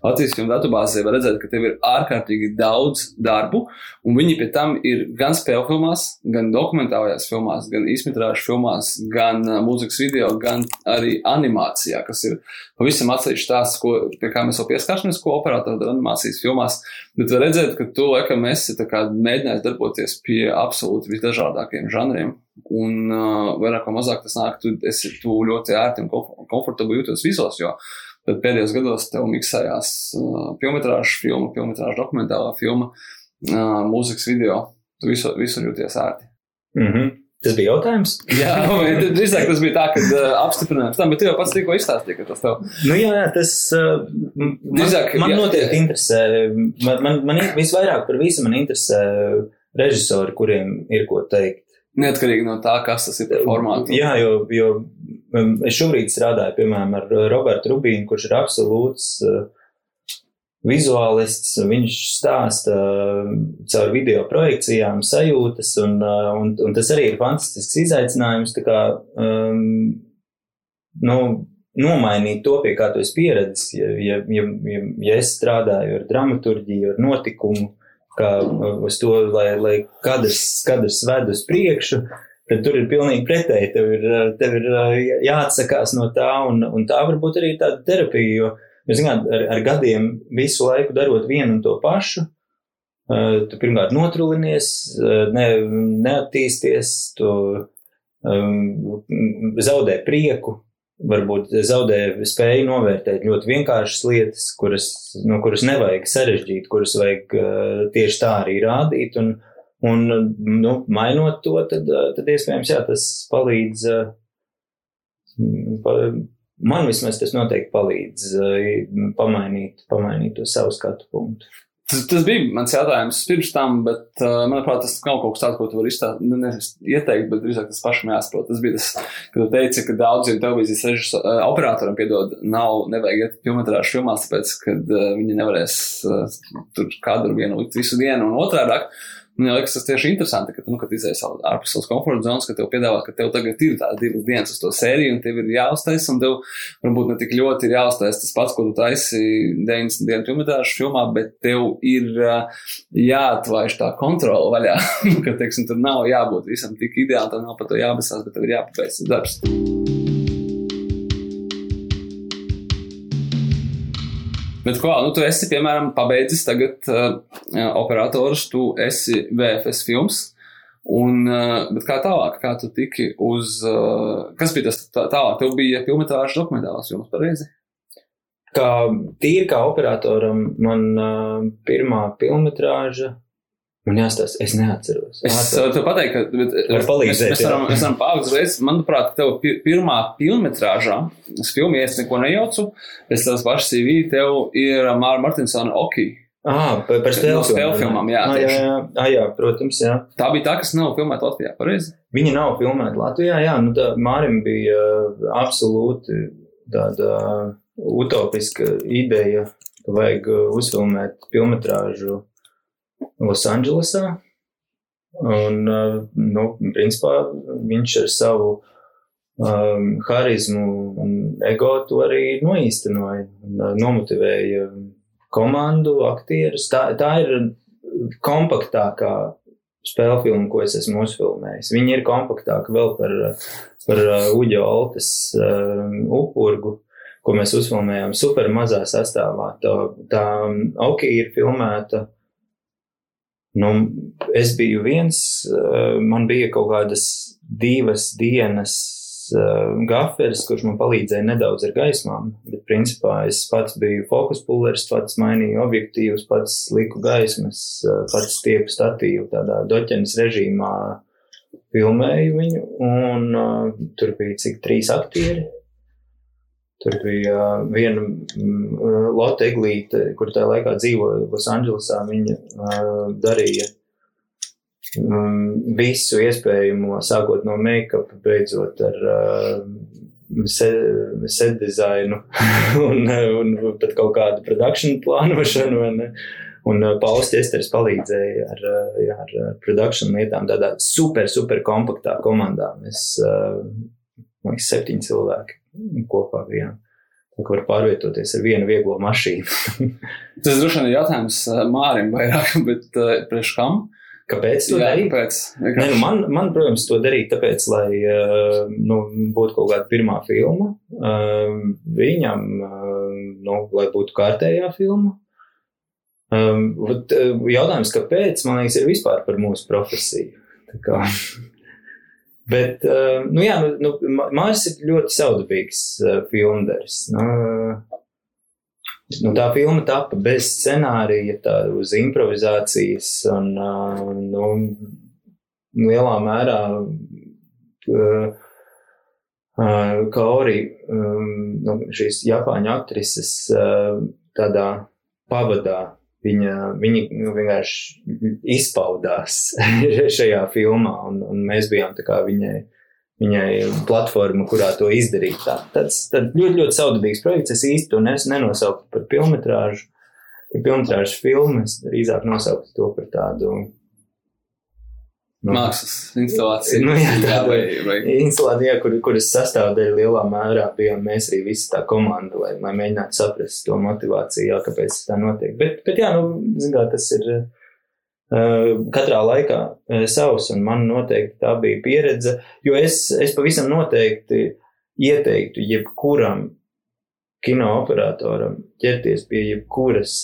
Latvijas filmu datubāzē, var redzēt, ka tev ir ārkārtīgi daudz darbu, un viņi pie tam ir gan spēļu filmās, gan dokumentālajās filmās, gan īsmetrāžu filmās, gan uh, mūzikas video, gan arī animācijā, kas ir pavisam atsevišķi tās, ko, pie kā mēs vēl pieskāršamies, ko operatori dara animācijas filmās, bet var redzēt, ka tu, laikam, esi mēģinājis darboties pie absolūti visdažādākiem žanriem. Un uh, vairāk vai mazāk tas nāk, tu, esi, tu ļoti ērti un komfortabli jūties visos, jo pēdējos gados tev miksējās uh, filmetrāžu filma, filmetrāžu dokumentālā filma, uh, mūzikas video. Tu visur, visur jūties ērti.
Mm -hmm. Tas bija jautājums.
jā, drīzāk tas bija tā, ka uh, apstiprinājums tam, bet tu jau pats tikko izstāstīji, ka tas tev.
Nu jā, jā tas uh, drīzāk, man, man jā, noteikti jā. interesē. Man, man, man visvairāk par visu man interesē režisori, kuriem ir ko teikt.
Neatkarīgi no tā, kas tas ir par formātu.
Jā, jo, jo um, es šobrīd strādāju, piemēram, ar Robertu Rubīnu, kurš ir absolūts uh, vizuālists. Viņš stāsta uh, caur video projekcijām sajūtas, un, uh, un, un tas arī ir fantastisks izaicinājums. Kā, um, nu, nomainīt to, pie kā tu esi pieredzis. Ja, ja, ja, ja, ja es strādāju ar dramaturgiju, ar notikumu, kā uz to, lai, lai kadrs, kadrs ved uz priekšu, tad tur ir pilnīgi pretēji. Tev ir, tev ir jāatsakās no tā, un, un tā varbūt arī tāda terapija, jo, jo zināt, ar, ar gadiem visu laiku darot vienu un to pašu, tu pirmkārt notrulinies, ne, neattīsties, tu um, zaudē prieku, varbūt zaudē spēju novērtēt ļoti vienkāršas lietas, kuras, nu, kuras nevajag sarežģīt, kuras vajag uh, tieši tā arī rādīt. Un, un nu, mainot to, tad, tad iespējams, jā, tas palīdz. Uh, pa, man vismaz tas noteikti palīdz pamainīt, pamainīt to savu skatu punktu.
Tas, tas bija mans jautājums pirms tam, bet, uh, manuprāt, tas nav kaut kas tāds, ko tu vari izstāt, nu, ne, ieteikt, bet drīzāk tas pašam jāsaprot. Tas bija tas, kad tu teici, ka daudziem televīzijas režis, uh, operatoriem, piedod, nav, nevajag iet filmetrāžu filmās, tāpēc, kad uh, viņi nevarēs uh, tur kadru vienu likt visu dienu un otrādāk. Uh, Man liekas, tas tieši interesanti, ka, nu, kad izēj ārpus savas komforta zonas, ka tev piedāvā, ka tev tagad ir tās divas dienas uz to sēriju, un tev ir jāuztais, un tev varbūt ne tik ļoti ir jāuztais tas pats, ko tu taisi 90 dienu filmetrāžu filmā, bet tev ir jāatvaiž tā kontrola vaļā, ka, teiksim, tur nav jābūt visam tik ideāli, tev nav par to jābasās, bet tev ir jāpabeidz darbs. Bet, ko, nu, tu esi, piemēram, pabeidzis tagad uh, operators, tu esi VFS films. Un, uh, bet kā tālāk, kā tu tiki uz, uh, kas bija tas tā, tālāk? Tev bija filmetrāžas dokumentālās filmas, pareizi?
Kā tīri kā operatoram, man uh, pirmā filmetrāža Man jāstāsta, es neatceros.
Es tev pateiktu, ka bet,
Var palīdzēt,
mēs, mēs varam, mēs varam uzreiz. Manuprāt, tev pi pirmā filmetrāžā, es filmu es neko nejaucu, pēc tavas pašas CV tev ir Māra Martinsona Oki.
Ah, par, spēļu
no filmām, jā,
ah, jā, jā, ah, jā, protams, jā.
Tā bija tā, kas nav filmēta Latvijā, pareizi?
Viņa nav filmēta Latvijā, jā, nu tā Mārim bija uh, absolūti tāda uh, utopiska ideja, ka vajag uh, uzfilmēt filmetrāžu Losandželosā. Un, uh, nu, principā viņš ar savu um, harizmu un ego to arī noīstenoja uh, nomotivēja komandu, aktierus. Tā, tā ir kompaktākā spēļu filma, ko es esmu uzfilmējis. Viņa ir kompaktāka vēl par, par uh, Uģa Oltes uh, upurgu, ko mēs uzfilmējām super mazā sastāvā. Tā, tā Oki ir filmēta Nu, es biju viens, eh, man bija kaut kādas divas dienas uh, gaferis, kurš man palīdzēja nedaudz ar gaismām. Bet, principā, es pats biju fokus pulveris, pats mainīju objektīvus, pats liku gaismas, uh, pats stiepu statīvu tādā doķenes režīmā filmēju viņu, un uh, tur bija cik trīs aktieri. Tur bija viena mm, Lotte Eglīte, kur tajā laikā dzīvoja Losandželosā. Viņa darīja um, visu iespējamo, sākot no make-up, beidzot ar set, dizainu un, un pat kaut kādu produkciju plānošanu. Un Pauls Česters palīdzēja ar, ar, produkciju lietām tādā super, super kompaktā komandā. Mēs, man liekas, septiņi cilvēki kopā bijām. Tā kā var pārvietoties ar vienu vieglo mašīnu.
Tas droši vien ir jautājums uh, Mārim vairāk, bet uh, priekš kam?
Kāpēc to darīt?
Kāpēc?
Nē, nu man, man, protams, to darīt tāpēc, lai uh, nu, būtu kaut kāda pirmā filma. Um, viņam, um, nu, lai būtu kārtējā filma. Um, jautājums, kāpēc, man liekas, ir vispār par mūsu profesiju. Tā kā, Bet, uh, nu jā, nu, nu, Mārs ir ļoti saudabīgs uh, filmderis. Nu, nu, tā filma tapa bez scenārija, tā uz improvizācijas un, uh, nu, lielā mērā Kaori, um, nu, šīs Japāņu aktrises tādā pavadā viņa, viņa nu, vienkārši izpaudās šajā filmā, un, un mēs bijām viņai, viņai platforma, kurā to izdarīt. Tā, tāds tad ļoti, ļoti saudabīgs projekts. Es īsti to nes, nenosauktu par filmetrāžu, par filmetrāžu filmu. Es drīzāk nosauktu to par tādu. Nu,
Mākslas instalācija.
Nu, jā, tā
vai, vai
instalācija, kur, kuras sastāvdaļa lielā mērā bijām mēs arī visi tā komanda, lai, lai mēģinātu saprast to motivāciju, jā, kāpēc tā notiek. Bet, bet jā, nu, zināmā, tas ir uh, katrā laikā uh, savs, un man noteikti tā bija pieredze, jo es, es pavisam noteikti ieteiktu jebkuram kino operatoram ķerties pie jebkuras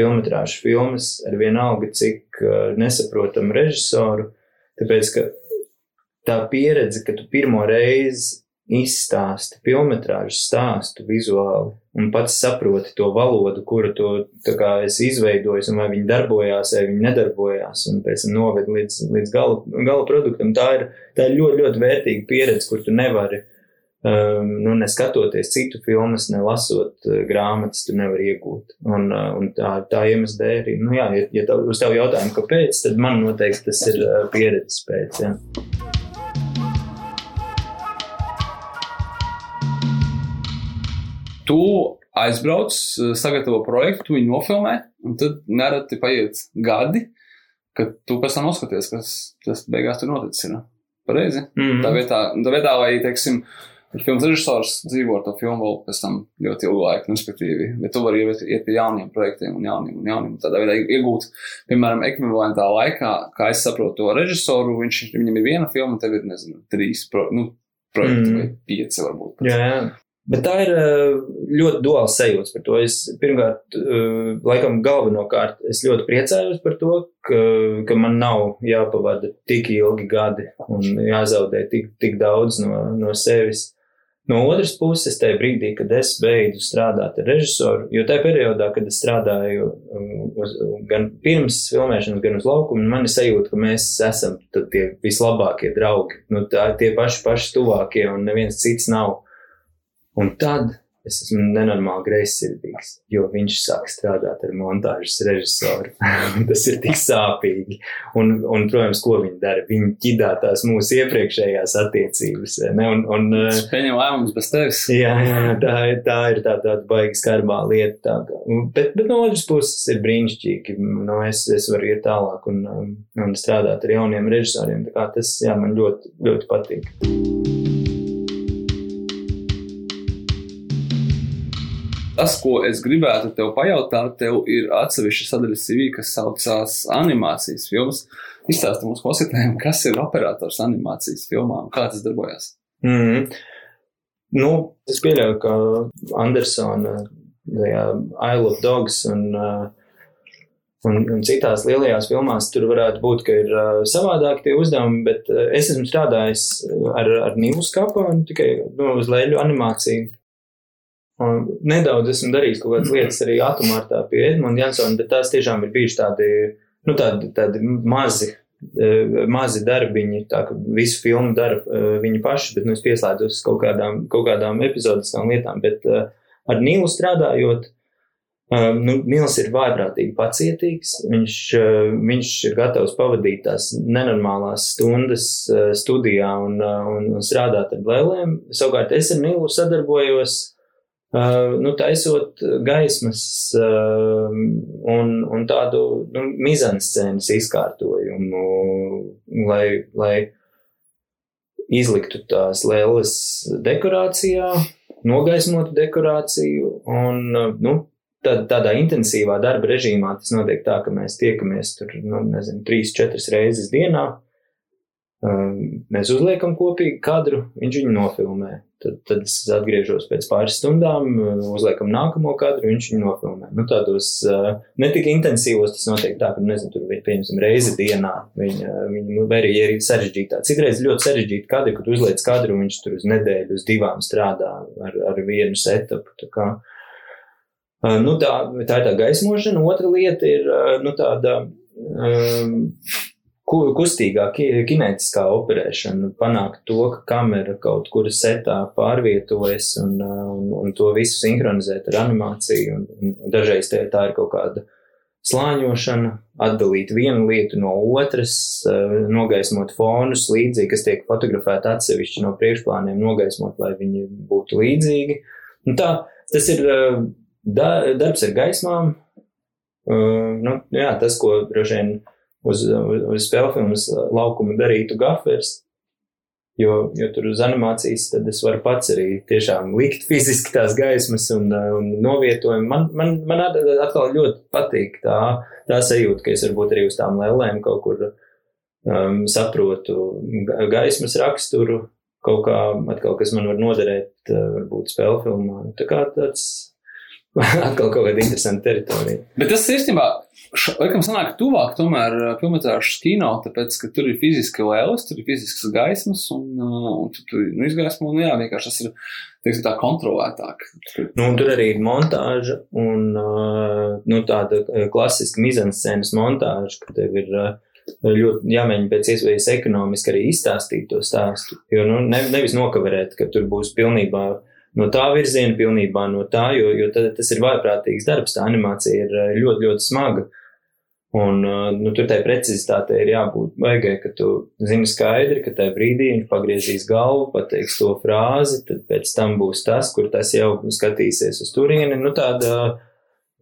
filmetrāžu filmas ar vienalga, cik uh, nesaprotamu režisoru, tāpēc, ka tā pieredze, ka tu pirmo reizi izstāsti filmetrāžu stāstu vizuāli un pats saproti to valodu, kuru tu esi izveidojis, un vai viņi darbojās, vai viņi nedarbojās, un pēc tam noved līdz, līdz gala, gala produktam. Tā ir, tā ir ļoti, ļoti vērtīga pieredze, kur tu nevari um, nu, neskatoties citu filmas, nelasot uh, grāmatas, tu nevari iegūt. Un, uh, un tā, tā iemesla dēļ arī, nu jā, ja, ja tev, uz tevu jautājumu, kāpēc, tad man noteikti tas ir uh, pieredzes pēc, jā.
tu aizbrauc, sagatavo projektu, tu viņu nofilmē, un tad nereti paiet gadi, kad tu pēc tam noskaties, kas tas beigās tur noticis. Ir. Pareizi.
Mhm.
Tā vietā, tā vietā, lai, teiksim, filmas režisors dzīvo ar to filmu vēl pēc tam ļoti ilgu laiku, respektīvi, bet tu vari iet, iet pie jauniem projektiem un jauniem un jauniem. Tādā veidā iegūt, piemēram, ekvivalentā laikā, kā es saprotu to režisoru, viņš, viņam ir viena filma, tev ir, nezinu, trīs pro, nu, projekti
Mm.
vai pieci varbūt.
Jā, jā. Bet tā ir uh, ļoti duāls sajūta par to. Es pirmkārt, uh, laikam, galvenokārt, es ļoti priecājos par to, ka, ka man nav jāpavada tik ilgi gadi un jāzaudē tik, tik daudz no, no sevis. No otras puses, tajā brīdī, kad es beidzu strādāt ar režisoru, jo tajā periodā, kad es strādāju um, uz, gan pirms filmēšanas, gan uz laukuma, man ir sajūta, ka mēs esam tie vislabākie draugi. Nu, tā, tie paši, paši tuvākie, un neviens cits nav. Un tad es esmu nenormāli greizsirdīgs, jo viņš sāk strādāt ar montāžas režisoru. Tas ir tik sāpīgi. Un, un, protams, ko viņi dara? Viņi ķidā tās mūsu iepriekšējās attiecības. Ne? Un, un,
Es pieņemu lēmumus bez tevis.
Jā, jā, tā, tā ir tā, tāda baigi skarbā lieta. Tā, bet, bet no otras puses ir brīnišķīgi. No es, es varu iet tālāk un, um, un strādāt ar jauniem režisoriem. Tas jā, man ļoti, ļoti patīk.
Tas, ko es gribētu tev pajautāt, tev ir atsevišķa sadaļa CV, kas saucās animācijas filmas. Izstāsti mums klausītājiem, kas ir operators animācijas filmām, kā tas darbojas.
Mm. Nu, es pieļauju, ka Andersona, tajā Isle of Dogs un, uh, un, un citās lielajās filmās tur varētu būt, ka ir uh, savādāk tie uzdevumi, bet uh, es esmu strādājis ar, ar Nīlu Skapanu tikai nu, uz leļu animāciju. Un nedaudz esmu darījis kaut kādas lietas arī atomārtā pie Edmunda Jansona, bet tās tiešām ir bijuši tādi, nu, tādi, tādi mazi, eh, mazi darbiņi, tā ka visu filmu dara eh, viņi paši, bet nu, es pieslēdzos kaut kādām, kaut kādām epizodiskām lietām, bet eh, ar Nīlu strādājot, nu, Nils ir vājprātīgi pacietīgs, viņš, viņš ir gatavs pavadīt tās nenormālās stundas studijā un, un, un strādāt ar blēlēm. Savukārt es ar Nīlu sadarbojos, nu, taisot gaismas un, un tādu nu, mizanscēnas izkārtojumu, lai, lai izliktu tās lēlas dekorācijā, nogaismotu dekorāciju un, nu, tad, tādā intensīvā darba režīmā tas notiek tā, ka mēs tiekamies tur, nu, nezinu, trīs, četras reizes dienā. Um, mēs uzliekam kopīgi kadru, viņš viņu nofilmē. Tad, tad es atgriežos pēc pāris stundām, uh, uzliekam nākamo kadru, viņš viņu nofilmē. Nu, tādos uh, ne tik intensīvos tas notiek tā, ka, nezinu, tur viņi, pieņemsim, reizi dienā. Viņa, viņa nu, arī ir sarežģītā. Citreiz ļoti sarežģīti kadri, kad uzliec kadru, viņš tur uz nedēļu, uz divām strādā ar, ar vienu setupu. Uh, nu, tā, tā ir tā gaismošana. Otra lieta ir, nu, tāda. Um, kustīgā, ki- kinētiskā operēšana, panākt to, ka kamera kaut kur setā pārvietojas un, uh, un, un to visu sinhronizēt ar animāciju. Un, un dažreiz tā, ir kaut kāda slāņošana, atdalīt vienu lietu no otras, uh, nogaismot fonus līdzīgi, kas tiek fotografēti atsevišķi no priekšplāniem, nogaismot, lai viņi būtu līdzīgi. Un tā, tas ir uh, da, darbs ar gaismām. Uh, nu, jā, tas, ko droši vien uz, uz, uz spēlfilmas laukuma darītu gafers, Jo, jo tur uz animācijas tad es varu pats arī tiešām likt fiziski tās gaismas un, un novietojumu. Man, man, man atkal ļoti patīk tā, tā sajūta, ka es varbūt arī uz tām lēlēm kaut kur um, saprotu gaismas raksturu, kaut kā atkal, kas man var noderēt, uh, varbūt spēļu filmā. Tā kā tāds atkal kaut kāda interesanta teritorija.
Bet tas īstenībā, laikam, sanāk tuvāk tomēr filmētāšas kino, tāpēc, ka tur ir fiziski lēlis, tur ir fiziskas gaismas, un, un tu tur nu, izgaismo, un jā, vienkārši tas ir, teiksim, tā kontrolētāk.
Nu, un tur arī ir montāža, un, nu, tāda klasiska mizanscēnas montāža, ka tev ir ļoti jāmēģina pēc iespējas ekonomiski arī izstāstīt to stāstu, jo, nu, ne, nevis nokaverēt, ka tur būs pilnībā no tā virziena, pilnībā no tā, jo, jo tas ir vaiprātīgs darbs, tā animācija ir eh, ļoti, ļoti smaga. Un eh, nu, tur tai precizitātei ir jābūt vajag, ka tu zini skaidri, ka tajā brīdī viņš pagriezīs galvu, pateiks to frāzi, tad pēc tam būs tas, kur tas jau skatīsies uz turieni. Nu, tāda,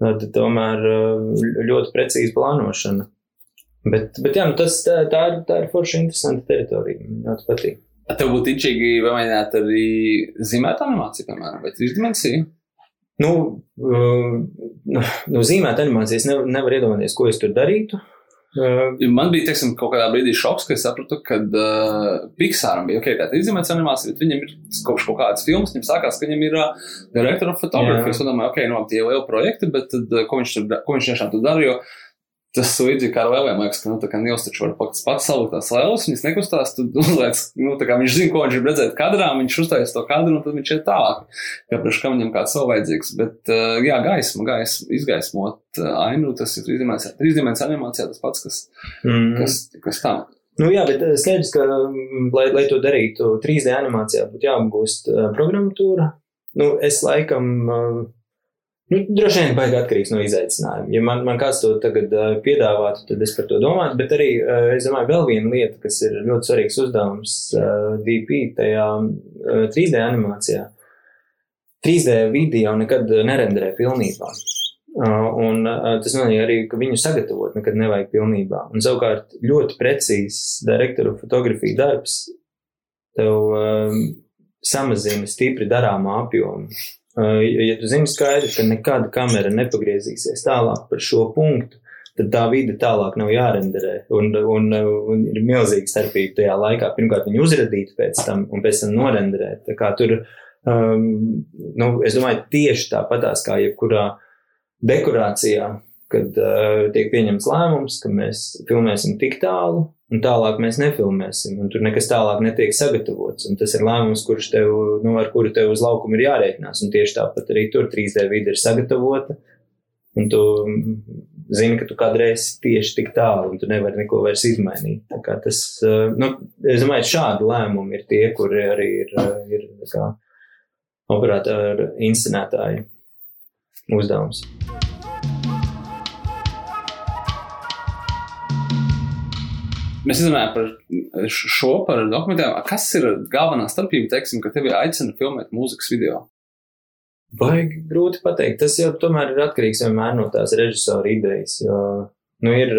tāda tomēr eh, ļoti precīza plānošana. Bet, bet jā, nu tas, tā, tā, ir, tā ir forša interesanta teritorija. Man ļoti patīk.
Tev būtu itčīgi pamēģināt arī zīmēt animāciju, piemēram, vai trīsdimensiju?
Nu, nu, nu zīmēt animācijas nevar, nevar iedomāties, ko es tur darītu.
Man bija, teiksim, kaut kādā brīdī šoks, ka es sapratu, ka uh, Pixāram bija ok, tā trīsdimensija animācija, bet viņam ir kopš kaut kādas filmas, viņam sākās, ka viņam ir uh, photography. Jā. Es domāju, ok, nu, tie lieli projekti, bet tad, uh, ko viņš tur, ko viņš tiešām tur dara, jo Tas līdzīgi kā ar lēlēm, liekas, ka, nu, tā kā Nils taču var pats, pats salikt tās lēlas, viņas nekustās, tad uzliec, nu, tā kā viņš zina, ko viņš grib redzēt kadrā, viņš uztais to kadru, un tad viņš iet tālāk, kā priekš kam viņam kāds savu vajadzīgs. Bet, uh, jā, gaisma, gaisma, izgaismot uh, ainu, tas ir trīsdimensijas animācijā tas pats, kas, mm. kas, kas tā.
Nu, jā, bet skaidrs, ka, lai, lai to darītu 3D animācijā, būtu jāapgūst programmatūra. Nu, es laikam. Nu, droši vien baigi atkarīgs no izaicinājuma. Ja man, man kāds to tagad uh, piedāvātu, tad es par to domātu. Bet arī, uh, es domāju, vēl viena lieta, kas ir ļoti svarīgs uzdevums uh, DP tajā uh, 3D animācijā. 3D vidi jau nekad nerenderē pilnībā. Uh, un uh, tas nozīmē arī, ka viņu sagatavot nekad nevajag pilnībā. Un savukārt ļoti precīzs direktoru fotografija darbs tev uh, samazina stipri darāmā apjomu. Ja tu zini skaidri, ka nekāda kamera nepagriezīsies tālāk par šo punktu, tad tā vide tālāk nav jārenderē. Un, un, un ir milzīga starpība tajā laikā. Pirmkārt, viņu uzradīt pēc tam un pēc tam norenderēt. Tā kā tur, um, nu, es domāju, tieši tāpatās kā jebkurā dekorācijā, kad uh, tiek pieņemts lēmums, ka mēs filmēsim tik tālu, un tālāk mēs nefilmēsim, un tur nekas tālāk netiek sagatavots. Un tas ir lēmums, kurš tev, nu, ar kuru tev uz laukumu ir jārēķinās. Un tieši tāpat arī tur 3D vide ir sagatavota, un tu zini, ka tu kādreiz tieši tik tālu, un tu nevari neko vairs izmainīt. Tā kā tas, eh, nu, es domāju, šādi lēmumi ir tie, kuri arī ir, eh, ir kā operātori, inscenētāji uzdevums.
Mēs runājam par šo, par dokumentiem. Kas ir galvenā starpība, teiksim, ka tevi aicina filmēt mūzikas video?
Baigi grūti pateikt. Tas jau tomēr ir atkarīgs vienmēr no tās režisora idejas. Jo, nu, ir,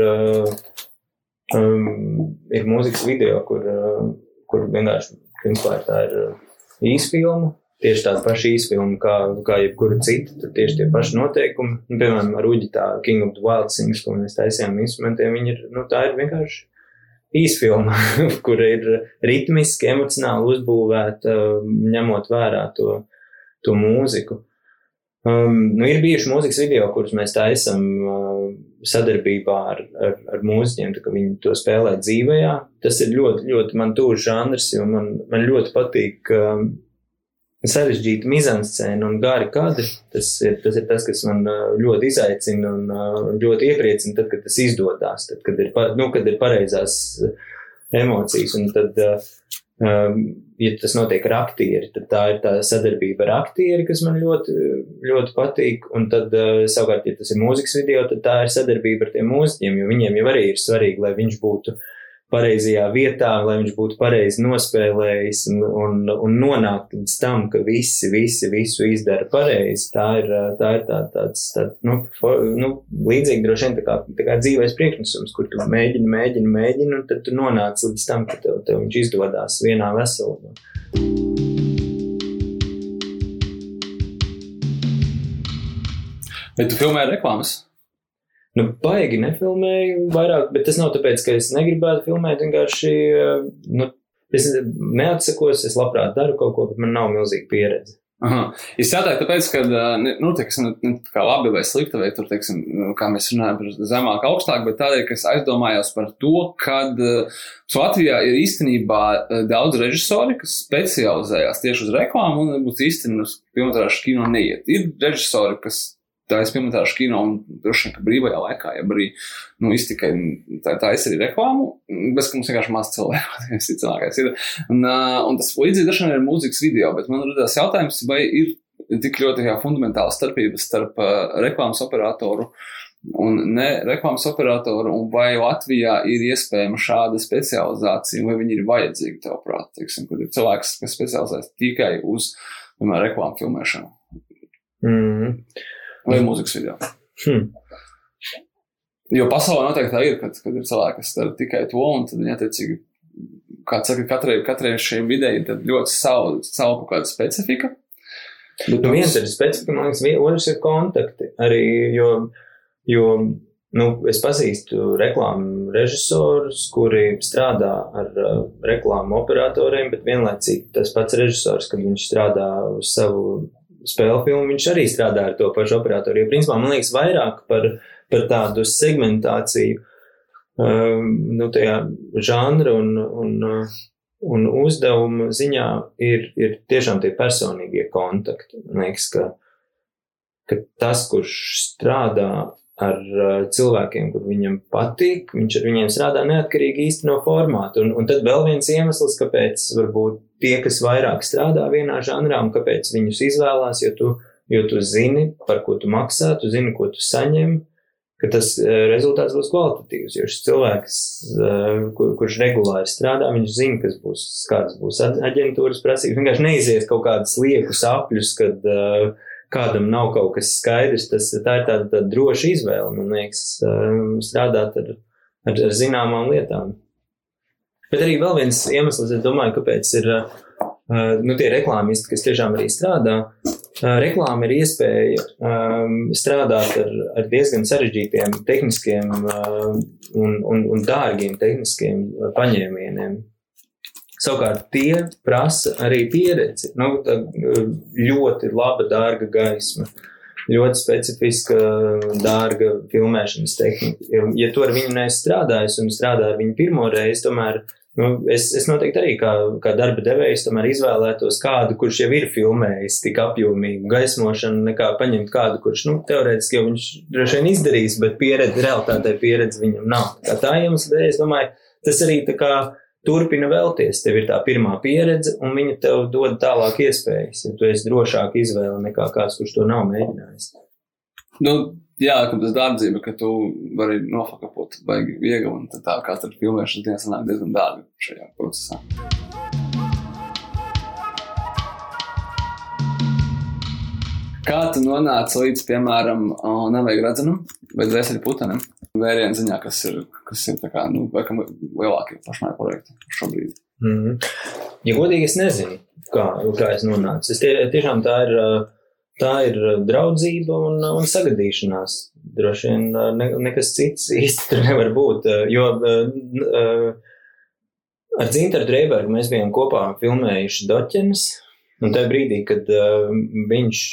um, ir mūzikas video, kur, kur vienkārši, principā, tā ir īsfilma. Tieši tāda paša īsfilma, kā, kā jebkura cita. Tur tieši tie paši noteikumi. Nu, piemēram, ar Uģi tā King of the Wild Sings, ko mēs taisījām instrumentiem, viņi ir, nu, tā ir vienkārši īsfilma, kur ir ritmiski, emocionāli uzbūvēta, ņemot vērā to, to mūziku. Um, nu, ir bijuši mūzikas video, kurus mēs taisām uh, sadarbībā ar, ar, ar mūziķiem, tā kā viņi to spēlē dzīvajā. Tas ir ļoti, ļoti man tūs žanrs, jo man, man ļoti patīk um, sarežģīta mizanscēna un gari kadri. Tas ir, tas ir tas, kas man ļoti izaicina un ļoti iepriecina, tad, kad tas izdodas, tad, kad ir, nu, kad ir pareizās emocijas. Un tad, ja tas notiek ar aktieri, tad tā ir tā sadarbība ar aktieri, kas man ļoti, ļoti patīk. Un tad, uh, savukārt, ja tas ir mūzikas video, tad tā ir sadarbība ar tiem mūziķiem, jo viņiem jau arī ir svarīgi, lai viņš būtu pareizajā vietā, lai viņš būtu pareizi nospēlējis un, un, un nonākt līdz tam, ka visi, visi visu izdara pareizi. Tā ir, tā ir tā, tāds, tā, nu, for, nu, līdzīgi droši vien tā kā, tā kā dzīvais priekšnesums, kur tu mēģini, mēģini, mēģini, un tad tu nonāc līdz tam, ka tev, tev viņš izdodās vienā veselumā.
Bet tu filmē reklāmas?
Nu, baigi nefilmēju vairāk, bet tas nav tāpēc, ka es negribētu filmēt. Vienkārši, eh, nu, es neatsakos, es labprāt daru kaut ko, bet man nav milzīga pieredze.
Aha. Es jautāju, tāpēc, ka, nu, teiksim, nu, kā labi vai slikti, vai tur, teiksim, nu, kā mēs runājam par zemāk, augstāk, bet tādēļ, ka es aizdomājos par to, ka Latvijā ir īstenībā daudz režisori, kas specializējās tieši uz reklāmu un būtu īstenībā pilnvērtīgu kino neiet. Ir režisori, kas tā es piemērošu kino un droši vien, ka brīvajā laikā, ja arī, nu, iztikai tā, tā es arī reklāmu, bez ka mums vienkārši maz cilvēku, tas ir cilvēkais ir. Un, un tas līdzīgi dažkārt ir mūzikas video, bet man radās jautājums, vai ir tik ļoti fundamentāla starpība starp uh, reklāmas operatoru un ne reklāmas operatoru, un vai Latvijā ir iespējama šāda specializācija, vai viņi ir vajadzīgi, tavuprāt, teiksim, kad ir cilvēks, kas specializējas tikai uz, piemēram, reklāmu filmēšanu.
Mm
vai mūzikas video.
Hmm.
Jo pasaulē noteikti tā ir, kad, kad ir cilvēki, kas dara tikai to, un tad viņi attiecīgi, kā saka, katrai, katrai šiem videi ir ļoti savu, savu kaut kāda specifika.
Bet nu, viens ir specifika, man liekas, otrs ir kontakti. Arī, jo, jo nu, es pazīstu reklāmu režisorus, kuri strādā ar uh, reklāmu operatoriem, bet vienlaicīgi tas pats režisors, kad viņš strādā uz savu spēļu filmu, viņš arī strādā ar to pašu operatoru. Jo, principā, man liekas, vairāk par, par tādu segmentāciju, um, nu, tajā žanra un, un, un uzdevuma ziņā ir, ir tiešām tie personīgie kontakti. Man liekas, ka, ka tas, kurš strādā ar uh, cilvēkiem, kur viņam patīk, viņš ar viņiem strādā neatkarīgi īsti no formāta. Un, un tad vēl viens iemesls, kāpēc varbūt tie, kas vairāk strādā vienā žanrā un kāpēc viņus izvēlās, jo tu, jo tu zini, par ko tu maksā, tu zini, ko tu saņem, ka tas uh, rezultāts būs kvalitatīvs. Jo šis cilvēks, uh, kur, kurš regulāri strādā, viņš zina, kas būs, kādas būs aģentūras prasības. Vienkārši neizies kaut kādas liekus apļus, kad uh, kādam nav kaut kas skaidrs, tas tā ir tāda, tāda droša izvēle, man liekas, um, strādāt ar, ar, ar zināmām lietām. Bet arī vēl viens iemesls, es domāju, kāpēc ir uh, nu, tie reklāmisti, kas tiešām arī strādā. Uh, reklāma ir iespēja um, strādāt ar, ar diezgan sarežģītiem tehniskiem uh, un, un, un dārgiem tehniskiem paņēmieniem. Savukārt tie prasa arī pieredzi. Nu, ļoti laba, dārga gaisma, ļoti specifiska, dārga filmēšanas tehnika. Ja tu ar viņu neesi strādājis un strādā ar viņu pirmo reizi, tomēr nu, es, es noteikti arī kā, kā darba devējs izvēlētos kādu, kurš jau ir filmējis tik apjomīgu gaismošanu, nekā paņemt kādu, kurš, nu, teorētiski jau viņš droši vien izdarīs, bet pieredze, realitātē pieredze viņam nav. Tā, tā iemesla dēļ, es domāju, tas arī tā kā turpina vēlties. Tev ir tā pirmā pieredze, un viņa tev dod tālāk iespējas, ja tu esi drošāk izvēle nekā kāds, kurš to nav mēģinājis.
Nu, jā, ka tas dārdzība, ka tu vari nofakapot baigi viegli, un tā kā tad filmēšanas dienas nāk diezgan dārgi šajā procesā. Kā tu nonāci līdz, piemēram, nevajag redzenam vai dvēseli putenim? Vērienu ziņā, kas ir, kas ir kā, nu, laikam lielākie pašmāju projekti šobrīd.
Mm -hmm. Ja godīgi, es nezinu, kā, kā es nonācu. Es tie, tiešām tā ir, tā ir draudzība un, un sagadīšanās. Droši vien ne, nekas cits īsti tur nevar būt, jo ar Dzintaru Dreibergu mēs bijām kopā filmējuši Doķenes, un tajā brīdī, kad viņš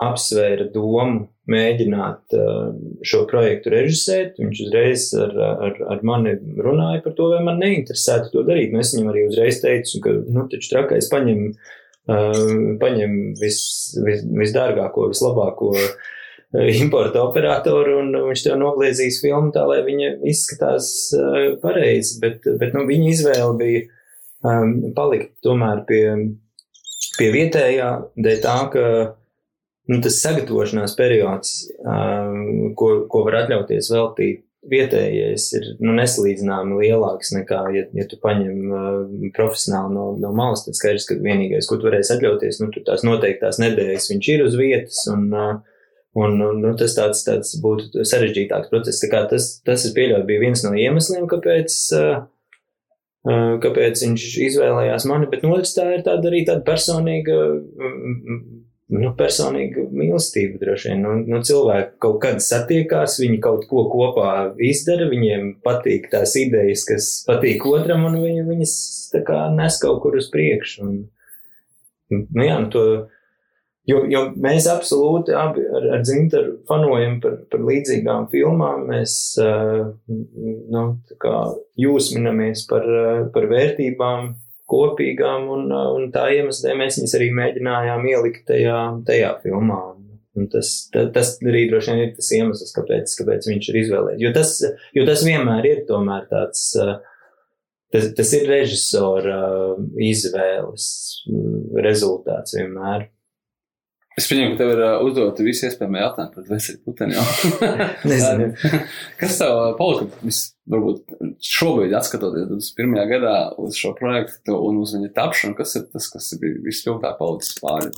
apsvēra domu mēģināt uh, šo projektu režisēt. Viņš uzreiz ar, ar, ar mani runāja par to, vai man neinteresētu to darīt. Nu, es viņam arī uzreiz teicu, ka, nu, taču trakais paņem, uh, paņem vis, vis, visdārgāko, vislabāko uh, importa operatoru un viņš tev nogliezīs filmu tā, lai viņa izskatās pareizi. Bet, bet nu, viņa izvēle bija um, palikt tomēr pie, pie vietējā, dēļ tā, ka nu, tas sagatavošanās periods, um, ko, ko var atļauties veltīt vietējais ir nu, nesalīdzināmi lielāks nekā, ja, ja tu paņem uh, profesionāli no, no malas, tad skaidrs, ka vienīgais, ko tu varēsi atļauties, nu, tur tās noteiktās nedēļas viņš ir uz vietas, un, uh, un, un nu, tas tāds, tāds būtu sarežģītāks process. Tā kā tas, tas es pieļauju, bija viens no iemesliem, kāpēc, uh, uh, kāpēc viņš izvēlējās mani, bet no otras tā ir tāda arī tāda personīga. Nu, personīga mīlestība droši vien. Nu, nu, cilvēki kaut kad satiekās, viņi kaut ko kopā izdara, viņiem patīk tās idejas, kas patīk otram, un viņi viņas kā nes kaut kur uz priekšu. Un, nu, jā, nu, to, jo, jo mēs absolūti abi ar, ar Zintaru fanojam par, par līdzīgām filmām. Mēs, uh, nu, kā jūsminamies par, par vērtībām, kopīgām, un, un tā iemesla dēļ mēs viņus arī mēģinājām ielikt tajā, tajā filmā. Un tas, tas, tas arī droši vien ir tas iemesls, kāpēc, kāpēc viņš ir izvēlējies. Jo tas, jo tas vienmēr ir tāds, tas, tas ir režisora izvēles rezultāts vienmēr.
Es pieņemu, ka tev ir uh, uzdota visi iespējamie jautājumi par dvēseli puteni. Kas tev palika, vis, varbūt šobrīd, atskatoties uz pirmajā gadā uz šo projektu un uz viņa tapšanu, kas ir tas, kas bija visspilgtāk palicis pāri?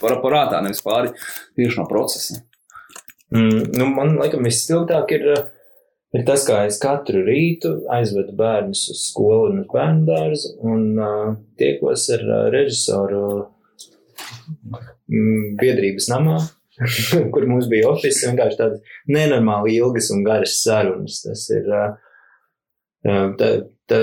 Par aparātā, nevis pāri tieši no procesa.
Mm, nu, man, laikam, visspilgtāk ir, ir tas, kā es katru rītu aizvedu bērnus uz skolu un uz bērnu dārzu un uh, tiekos ar uh, režisoru biedrības namā, kur mums bija oficiāls, vienkārši tādas nenormāli ilgas un garas sarunas. Tas ir, tā, tā,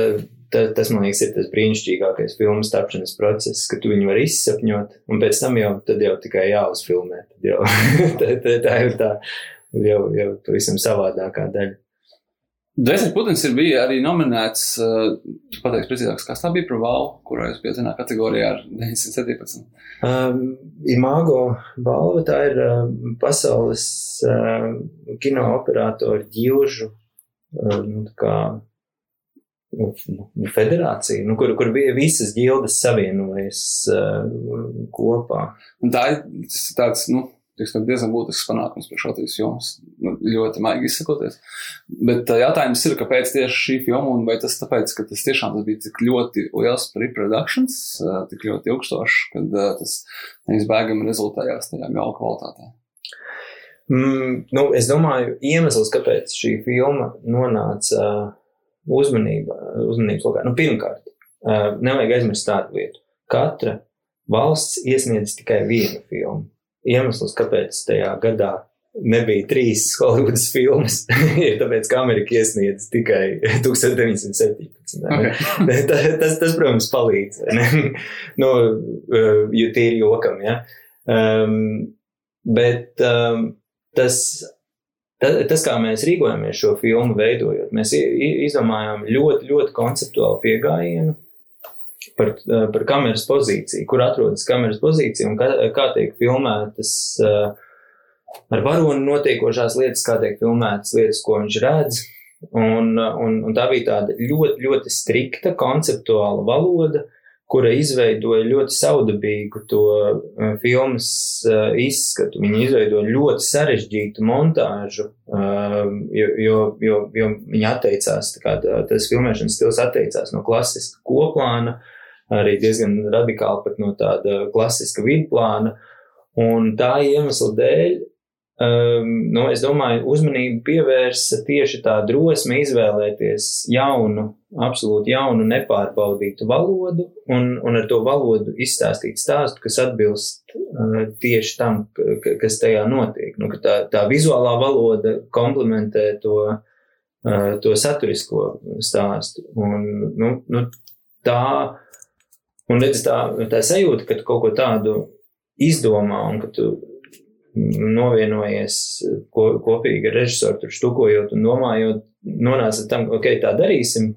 tā, tas, man liekas, ir tas brīnišķīgākais filmu tapšanas process, ka tu viņu vari izsapņot, un pēc tam jau, jau tikai jāuzfilmē. Tad jau, tā, tā, tā ir tā jau, jau pavisam savādākā daļa.
Dvēseli Putins ir bija arī nominēts, uh, pateiks precīzāk, kas tā bija par balvu, kurā jūs vienā kategorijā ar 917.
Um, Imago balva tā ir uh, pasaules uh, kino operatoru ģilžu uh, kā, nu, nu, federācija, nu, kur, kur bija visas ģildes savienojas uh, kopā.
Un tā ir tāds, nu, teiksim, diezgan būtisks panākums priekš Latvijas jomas, nu, ļoti maigi izsakoties. Bet uh, jautājums ir, kāpēc tieši šī filma, un vai tas tāpēc, ka tas tiešām tas bija tik ļoti liels pre-productions, uh, tik ļoti ilgstošs, kad uh, tas neizbēgami rezultējās tajā gala kvalitātē.
Mm, nu, es domāju, iemesls, kāpēc šī filma nonāca uh, uzmanība, uzmanības lokā. Nu, pirmkārt, uh, nevajag aizmirst tādu lietu. Katra valsts iesniedz tikai vienu filmu iemesls, kāpēc tajā gadā nebija trīs Holivudas filmas, ir tāpēc, ka Amerika iesniedz tikai 1917. Okay. tas, tas, tas, protams, palīdz. nu, jo tie ir jokam, ja. Um, bet um, tas, tas, tas, kā mēs rīkojamies šo filmu veidojot, mēs izdomājām ļoti, ļoti konceptuālu pieejamību par, eh, par kameras pozīciju, kur atrodas kameras pozīcija un kā, kā tiek filmētas eh, ar varoni notiekošās lietas, kā tiek filmētas lietas, ko viņš redz. Un, un, un tā bija tāda ļoti, ļoti strikta konceptuāla valoda, kura izveidoja ļoti saudabīgu to uh, filmas uh, izskatu. Viņi izveidoja ļoti sarežģītu montāžu, uh, jo, jo, jo, jo viņi atteicās, kā, tas filmēšanas stils atteicās no klasiska koplāna, arī diezgan radikāli pat no tāda klasiska vidplāna. Un tā iemesla dēļ, um, nu, es domāju, uzmanību pievērsa tieši tā drosme izvēlēties jaunu, absolūti jaunu, nepārbaudītu valodu un, un ar to valodu izstāstīt stāstu, kas atbilst uh, tieši tam, kas tajā notiek. Nu, tā, tā vizuālā valoda komplementē to, uh, to saturisko stāstu. Un, nu, nu, tā Un redz, tā, tā sajūta, ka tu kaut ko tādu izdomā un ka tu novienojies ko, kopīgi ar režisoru, tur štukojot un domājot, nonāca tam, ok, tā darīsim.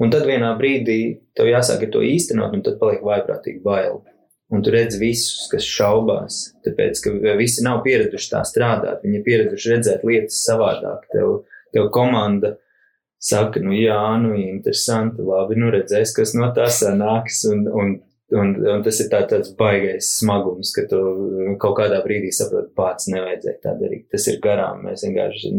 Un tad vienā brīdī tev jāsāk to īstenot, un tad paliek vaiprātīgi bail. Un tu redz visus, kas šaubās, tāpēc, ka visi nav pieraduši tā strādāt, viņi ir pieraduši redzēt lietas savādāk. Tev, tev komanda saka, nu jā, nu interesanti, labi, nu redzēs, kas no tā sanāks, un, un, un, un tas ir tā, tāds baigais smagums, ka tu kaut kādā brīdī saproti, pats nevajadzēja tā darīt. Tas ir garām, mēs vienkārši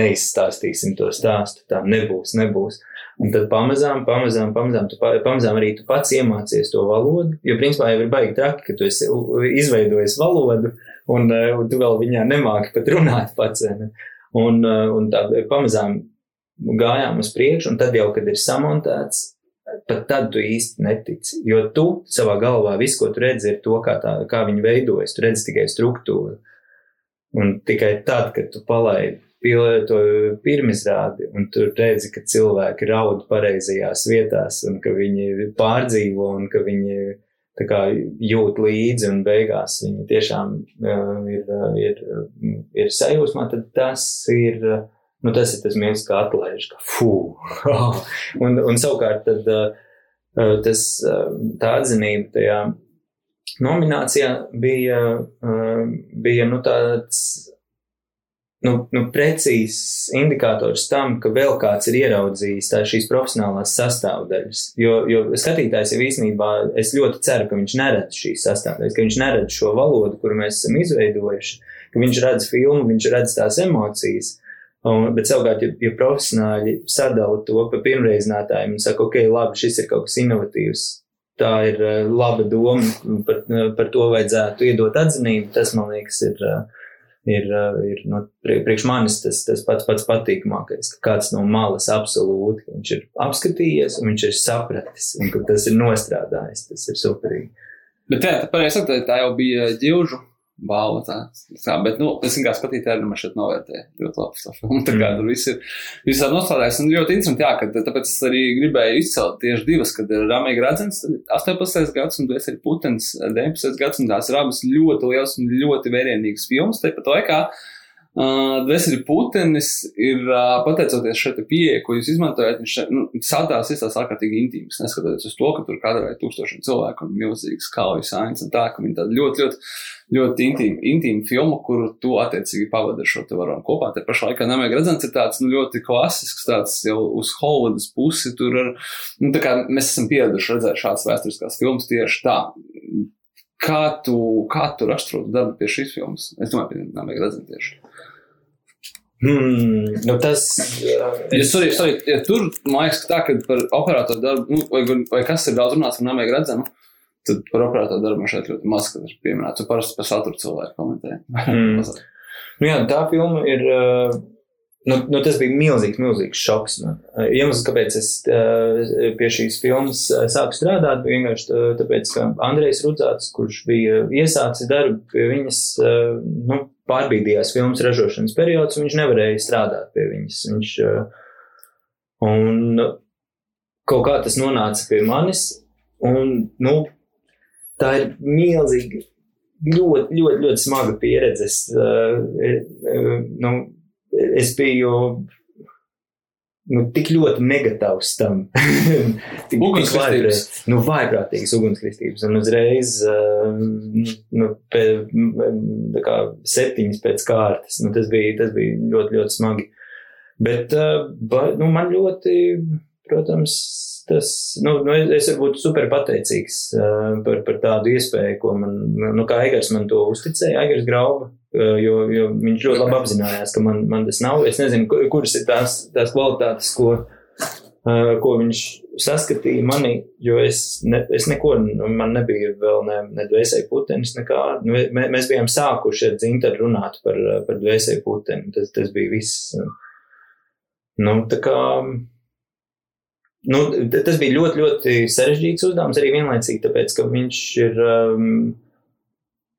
neizstāstīsim to stāstu, tā nebūs, nebūs. Un tad pamazām, pamazām, pamazām, tu, pamazām arī tu pats iemācies to valodu, jo principā jau ir baigi traki, ka tu esi izveidojis valodu, un, un tu vēl viņā nemāki pat runāt pats. Ne? Un, un tā pamazām gājām uz priekšu, un tad jau, kad ir samontēts, pat tad tu īsti netici. Jo tu savā galvā visu, ko tu redzi, ir to, kā, tā, kā viņi veidojas. Tu redzi tikai struktūru. Un tikai tad, kad tu palaidi to pirmizrādi, un tu redzi, ka cilvēki raud pareizajās vietās, un ka viņi pārdzīvo, un ka viņi kā, jūt līdzi, un beigās viņi tiešām uh, ir, ir, ir sajūsmā, tad tas ir. Uh, nu, tas ir tas mīlestības, kā atlaiž, ka fū. un, un savukārt tad, uh, tas, uh, tā atzinība tajā nominācijā bija, uh, bija nu, tāds nu, nu, precīzs indikators tam, ka vēl kāds ir ieraudzījis tā, šīs profesionālās sastāvdaļas. Jo, jo skatītājs jau īstenībā, es ļoti ceru, ka viņš neredz šīs sastāvdaļas, ka viņš neredz šo valodu, kuru mēs esam izveidojuši, ka viņš redz filmu, viņš redz tās emocijas. Un, bet savukārt, ja, ja profesionāļi sadala to pa pirmreizinātājiem un saka, ok, labi, šis ir kaut kas inovatīvs, tā ir uh, laba doma, par, par to vajadzētu iedot atzinību, tas, man liekas, ir, uh, ir, ir no, priekš manis tas, tas pats pats patīkamākais, ka kāds no malas absolūti, viņš ir apskatījies un viņš ir sapratis, un ka tas ir nostrādājis, tas ir superīgi.
Bet jā, pareizi sakot, tā jau bija ģilžu balva. Tā, tā, bet, nu, es kā skatītāju, man šeit novērtēju ļoti labi šo filmu. Tā kā tur viss ir, viss ir nostrādājis. Un ļoti interesanti, jā, ka tāpēc es arī gribēju izcelt tieši divas, kad ir Ramīga Radzens, 18. gads, un esi arī Putens 19. gads, un tās ir abas ļoti liels un ļoti vērienīgas filmas. Tāpat laikā. Uh, Dvēseli Putenis ir uh, pateicoties šai pieeja, ko jūs izmantojat, viņš nu, satās ir tās ārkārtīgi intīmas, neskatoties uz to, ka tur kadrē tūkstošiem cilvēku un milzīgas kaujas ainas un tā, ka viņi tāda ļoti, ļoti, ļoti intīma, intīma filma, kuru tu attiecīgi pavadi ar šo te varonu kopā. Te pašā laikā Namēga redzams ir tāds, nu, ļoti klasisks, tāds jau uz Hollywoodas pusi, tur ar, nu, tā kā mēs esam pieraduši redzēt šādas vēsturiskās filmas tieši tā. Kā tu, kā tu raksturotu darbu pie šīs filmas? Es domāju, pie Namēga redzams tieši.
Hmm, nu tas
ja, sorry, sorry, ja tur, man liekas, tā, ka par operatoru darbu, nu, vai, vai kas ir daudz runāts par namēgu redzamu, tad par operatoru darbu man šeit ļoti maz, kad ir pieminēts. Tu parasti par saturu cilvēku komentē.
Mm. nu, jā, tā filma ir. Nu, nu, tas bija milzīgs, milzīgs šoks. Man. Iemesls, kāpēc es pie šīs filmas sāku strādāt, bija vienkārši tāpēc, ka Andrejs Rudzāts, kurš bija iesācis darbu pie viņas, nu, pārbīdījās filmas ražošanas periods, un viņš nevarēja strādāt pie viņas. Viņš, un kaut kā tas nonāca pie manis, un, nu, tā ir milzīga, ļoti, ļoti, ļoti smaga pieredze. Es, nu, es biju nu, tik ļoti negatavs tam.
tik ugunskritības.
Nu, vaiprātīgas ugunskritības. Un uzreiz, uh, nu, pē, kā septiņas pēc kārtas, nu, tas bija, tas bija ļoti, ļoti smagi. Bet, ba, nu, man ļoti, protams, tas, nu, nu es būtu super pateicīgs uh, par, par tādu iespēju, ko man, nu, kā Eigars man to uzticēja, Eigars Grauba, uh, jo, jo viņš ļoti labi apzinājās, ka man, man tas nav. Es nezinu, kuras ir tās, tās kvalitātes, ko, uh, ko viņš saskatīja manī, jo es, ne, es neko, nu, man nebija vēl ne, ne dvēsēji putenis, nekā. Nu, mē, mēs bijām sākuši ar dzintaru runāt par, par dvēsēji puteni. Tas, tas bija viss. Nu, tā kā nu, tas bija ļoti, ļoti sarežģīts uzdevums arī vienlaicīgi, tāpēc, ka viņš ir. Um,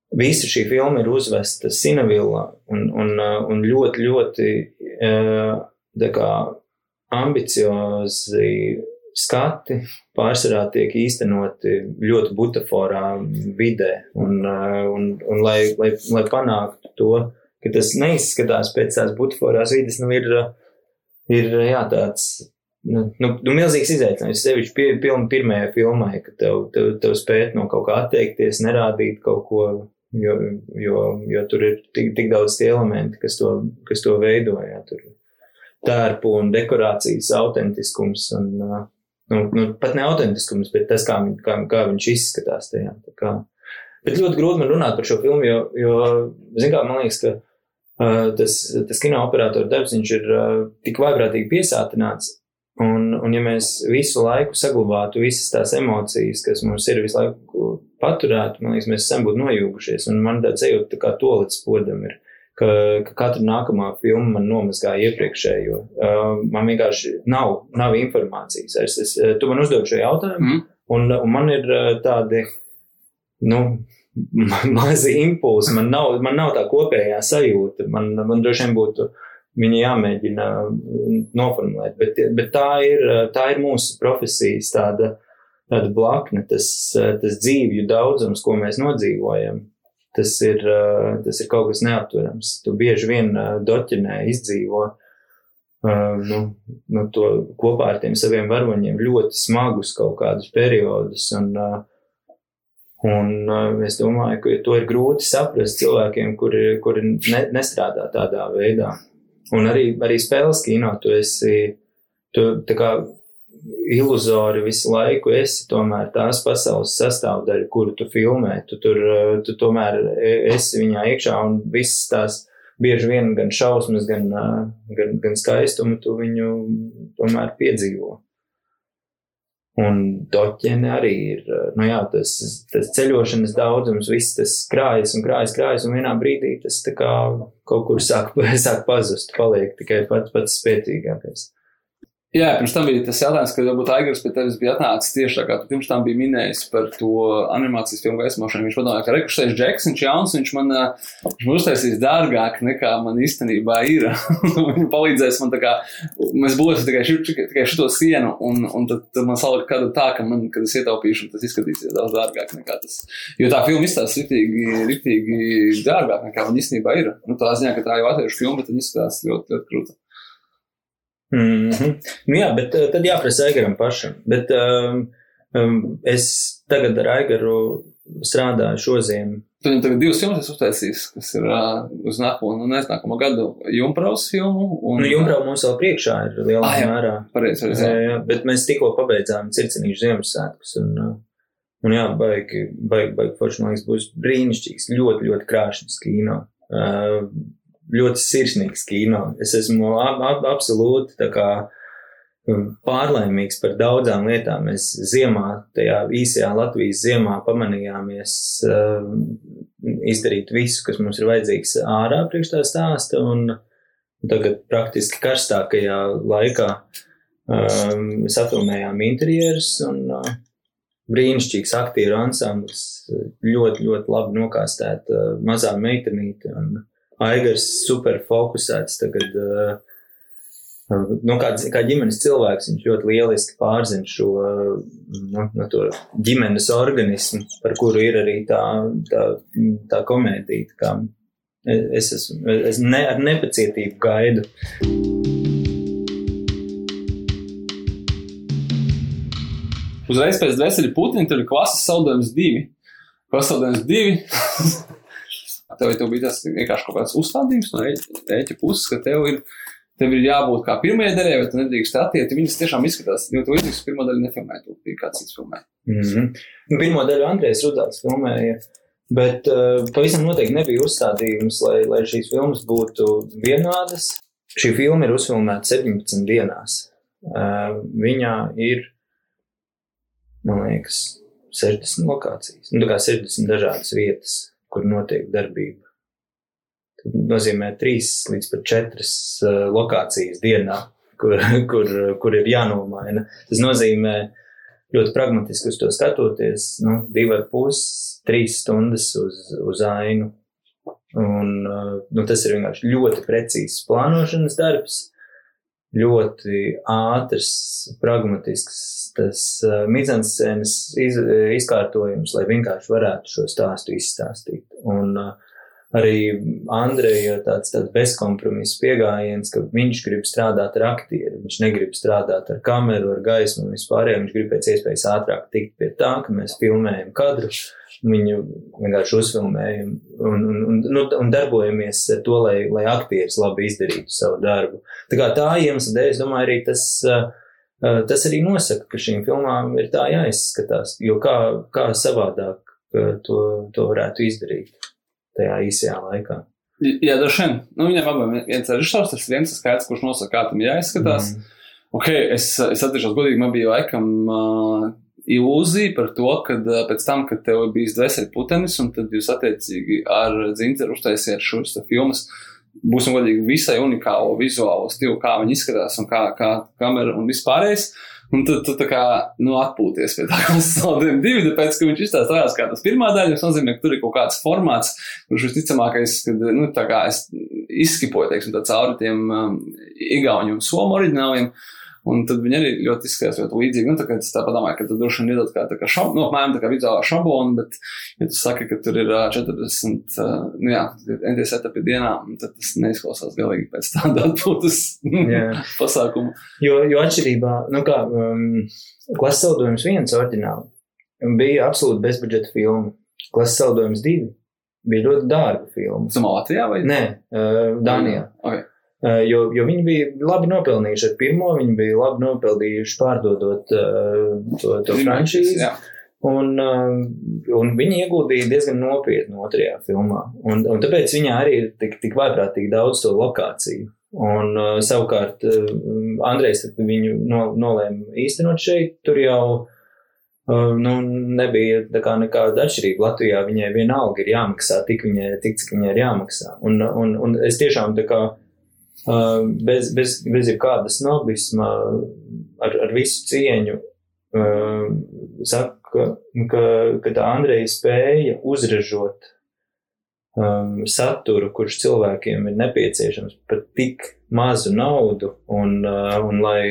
Visa šī filma ir uzvesta Sinavillā un, un, uh, un ļoti, ļoti uh, kā, ambiciozi skati pārsvarā tiek īstenoti ļoti butaforā vidē. Un, uh, un, un lai, lai, lai panāktu to, ka tas neizskatās pēc tās butaforās vides, nu ir, ir jā, tāds nu, nu, nu, milzīgs izaicinājums. Sevišķi pie, piln, pirmajā filmā, ka tev, tev, tev spēt no kaut kā atteikties, nerādīt kaut ko, jo, jo, jo tur ir tik, tik daudz tie elementi, kas to, kas to veido. Jā, tur tērpu un dekorācijas autentiskums un, nu, nu, pat ne autentiskums, bet tas, kā, viņ- kā, kā viņš izskatās tajā. Kā. Bet ļoti grūti man runāt par šo filmu, jo, jo zin kā, man liekas, ka uh, tas, tas kino operatora darbs, viņš ir uh, tik vaiprātīgi piesātināts, un, un ja mēs visu laiku saglabātu visas tās emocijas, kas mums ir visu laiku paturētu, man liekas, mēs sen būtu nojūgušies, un man tāds sajūta tā kā to līdz spodam ir. Ka, ka katra nākamā filma man nomazgāja iepriekšējo. Uh, man vienkārši nav, nav informācijas. Es, es, tu man uzdod šo jautājumu,
Mm.
Un, un man ir uh, tādi, nu, mazi impulsi, man nav, man nav tā kopējā sajūta. Man, man droši vien būtu viņa jāmēģina noformulēt, bet, bet tā, ir, tā ir mūsu profesijas tāda, tāda blakne, tas, tas dzīvju daudzums, ko mēs nodzīvojam. Tas ir, uh, tas ir kaut kas neaptverams. Tu bieži vien uh, doķinē izdzīvo uh, nu, nu, to kopā ar tiem saviem varoņiem ļoti smagus kaut kādus periodus. Un, un uh, es domāju, ka to ir grūti saprast cilvēkiem, kuri, kuri ne, nestrādā tādā veidā. Un arī, arī spēles kino tu esi, tu tā kā iluzori visu laiku esi tomēr tās pasaules sastāvdaļa, kuru tu filmē. Tu tur, tu tomēr esi viņā iekšā un visas tās bieži vien gan šausmas, gan, gan, gan skaistumu tu viņu tomēr piedzīvo. Un doķene arī ir, uh, nu jā, tas, tas ceļošanas daudzums, viss tas krājas un krājas, krājas, un vienā brīdī tas tā kā kaut kur sāk, sāk pazust, paliek tikai pats pats spēcīgākais.
Jā, pirms tam bija tas jautājums, ka varbūt Aigars pie tevis bija atnācis tieši tā, kā tu pirms tam biji minējis par to animācijas filmu gaismošanu. Viņš padomāja, ka rekursēs Džeks, viņš jauns, viņš man, viņš man uztaisīs dārgāk nekā man īstenībā ir. Viņš palīdzēs man tā kā, mēs būsim tikai, ši, tikai šito sienu, un, un tad, tad man salika kāda tā, ka man, kad es ietaupīšu, tas izskatīsies daudz dārgāk nekā tas. Jo tā filma izstāsta riktīgi, riktīgi dārgāk nekā man īstenībā ir. Nu, tā ziņā, ka tā jau atvēršu filmu, tad izskatās ļoti, ļoti krūta.
Mm -hmm. nu, jā, bet uh, tad jāprasa Aigaram pašam. Bet um, um, es tagad ar Aigaru strādāju šoziem.
Tad viņam tagad divas filmas uztaisīs, kas ir uh, uz nākamo, nu, nākamo gadu Jumpraus filmu. Un,
Nu, Jumbrau mums vēl priekšā ir lielā
Ah,
mērā.
Pareizi, pareizi.
Jā,
jā.
bet mēs tikko pabeidzām circenīšu Ziemassvētkus. Un, uh, un jā, baigi, baigi, baigi forši, man liekas, būs brīnišķīgs, ļoti, ļoti krāšņs kino. Uh, ļoti sirsnīgs kino. Es esmu ab, ab, absolūti kā um, pārlaimīgs par daudzām lietām. Mēs ziemā, tajā īsajā Latvijas ziemā pamanījāmies uh, izdarīt visu, kas mums ir vajadzīgs ārā priekš tā stāsta. Un tagad praktiski karstākajā laikā um, safilmējām interjerus un uh, brīnišķīgs aktieru ansamblis, ļoti, ļoti labi nokāstēta mazā meitenīte un Aigars super fokusēts tagad. Uh, Nu, kā, kā ģimenes cilvēks, viņš ļoti lieliski pārzina šo nu, no to ģimenes organismu, par kuru ir arī tā, tā, tā komēdija. Tā es esmu, es ne, ar nepacietību gaidu.
Uzreiz pēc dvēseli Putina tur ir klases saldējums divi. Klases saldējums divi. tev, tev bija tas vienkārši kaut kāds uzstādījums no ēķa, puses, ka tev ir, tev ir jābūt kā pirmajai daļai, bet tu nedrīkst attiekt. Viņas tiešām izskatās, jo tu izdarīsi pirmo daļu nefilmē, tu bija kāds cits filmē.
Mm -hmm. nu, pirmo daļu Andrēs Rudāts filmēja, bet uh, pavisam noteikti nebija uzstādījums, lai, lai šīs filmas būtu vienādas. Šī filma ir uzfilmēta 17 dienās. Uh, viņā ir, man liekas, 60 lokācijas, nu, tā kā 60 dažādas vietas, kur notiek darbība. Tas nozīmē 3 līdz pat 4 uh, lokācijas dienā, kur, kur, kur ir jānomaina. Tas nozīmē, ļoti pragmatiski uz to skatoties, nu, divi ar pus, trīs stundas uz, uz ainu. Un, uh, nu, tas ir vienkārši ļoti precīzs plānošanas darbs, ļoti ātrs, pragmatisks tas uh, mizanscēnas iz, izkārtojums, lai vienkārši varētu šo stāstu izstāstīt. Un uh, arī Andreja tāds, tāds bezkompromiss pieejams, ka viņš grib strādāt ar aktieru, viņš negrib strādāt ar kameru, ar gaismu un vispār. Viņš grib pēc iespējas ātrāk tikt pie tā, ka mēs filmējam kadru, Viņu vienkārši uzfilmējam un, un, un, nu, un darbojamies ar to, lai, lai aktieris labi izdarītu savu darbu. Tā kā tā iemesla dēļ, es domāju, arī tas, uh, uh, tas arī nosaka, ka šīm filmām ir tā jāizskatās, jo kā, kā savādāk uh, to, to varētu izdarīt tajā īsajā laikā.
Jā, droši vien. Nu, viņam abiem viens režisors, tas viens skaits, kurš nosaka, kā tam jāizskatās. Mm. Ok, es, es atzīšos godīgi, man bija laikam uh, ilūzija par to, ka pēc tam, kad tev bija dvēseli putenis, un tad jūs attiecīgi ar dzinteru uztaisiet šos filmas, būsim godīgi visai unikālo vizuālo stilu, kā viņi izskatās un kā, kā kamera un vispārējais. Un tad tu tā kā, nu, atpūties pie tā saldējuma divi, tāpēc, ka viņš izstāstījās kā tas pirmā daļa, tas nozīmē, ka tur ir kaut kāds formāts, kurš visticamākais, kad, nu, tā kā es izskipoju, teiksim, tā cauri tiem um, igauņu un somu oriģināliem. Uh, Un tad viņi arī ļoti izskatās ļoti līdzīgi. Nu, tā kā es tā padomāju, ka tad droši vien iedod kā, tā kā šab, nu, apmēram tā kā vizuālā šablona, bet, ja tu saki, ka tur ir 40, nu jā, NTS etapi dienā, tad tas neizklausās galīgi pēc tāda atpūtas pasākuma.
Jo, jo atšķirībā, nu kā, um, klases saldojums viens oriģināli bija absolūti bezbudžeta filma. Klases saldojums divi bija ļoti dārga filma.
Somālijā vai?
Nē, uh, Dānijā.
Okay.
Eh, jo, jo viņi bija labi nopelnījuši ar pirmo, viņi bija labi nopelnījuši pārdodot uh, to, to franšīzi. Un, uh, un viņi ieguldīja diezgan nopietni otrajā filmā. Un, un tāpēc viņā arī ir tik, tik vaiprātīgi daudz to lokāciju. Un uh, savukārt uh, Andrejs viņu no, nolēma īstenot šeit. Tur jau uh, nu, nebija nekāda atšķirība. Latvijā viņai vienalga ir jāmaksā tik, viņai, tik cik viņai ir jāmaksā. Un, un, un es tiešām tā kā bez, bez, bez jebkāda snobisma, ar, ar visu cieņu, uh, saka, ka, ka Andreja spēja uzražot um, saturu, kurš cilvēkiem ir nepieciešams par tik mazu naudu, un, uh, un lai,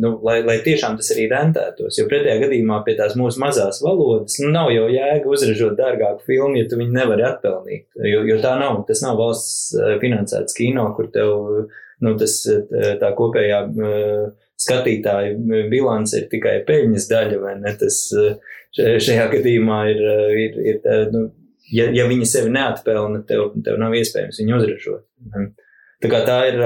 nu, lai, lai tiešām tas arī rentētos. Jo pretējā gadījumā pie tās mūsu mazās valodas nu, nav jau jēga uzražot dārgāku filmu, ja tu viņu nevari atpelnīt. Jo, jo tā nav, tas nav valsts uh, finansēts kino, kur tev nu, tas, uh, tā kopējā skatītāja bilance ir tikai peļņas daļa, vai ne? Tas šajā gadījumā ir, ir, ir nu, ja, ja viņi sevi neatpelna, tev, tev nav iespējams viņu uzražot. Tā kā tā ir,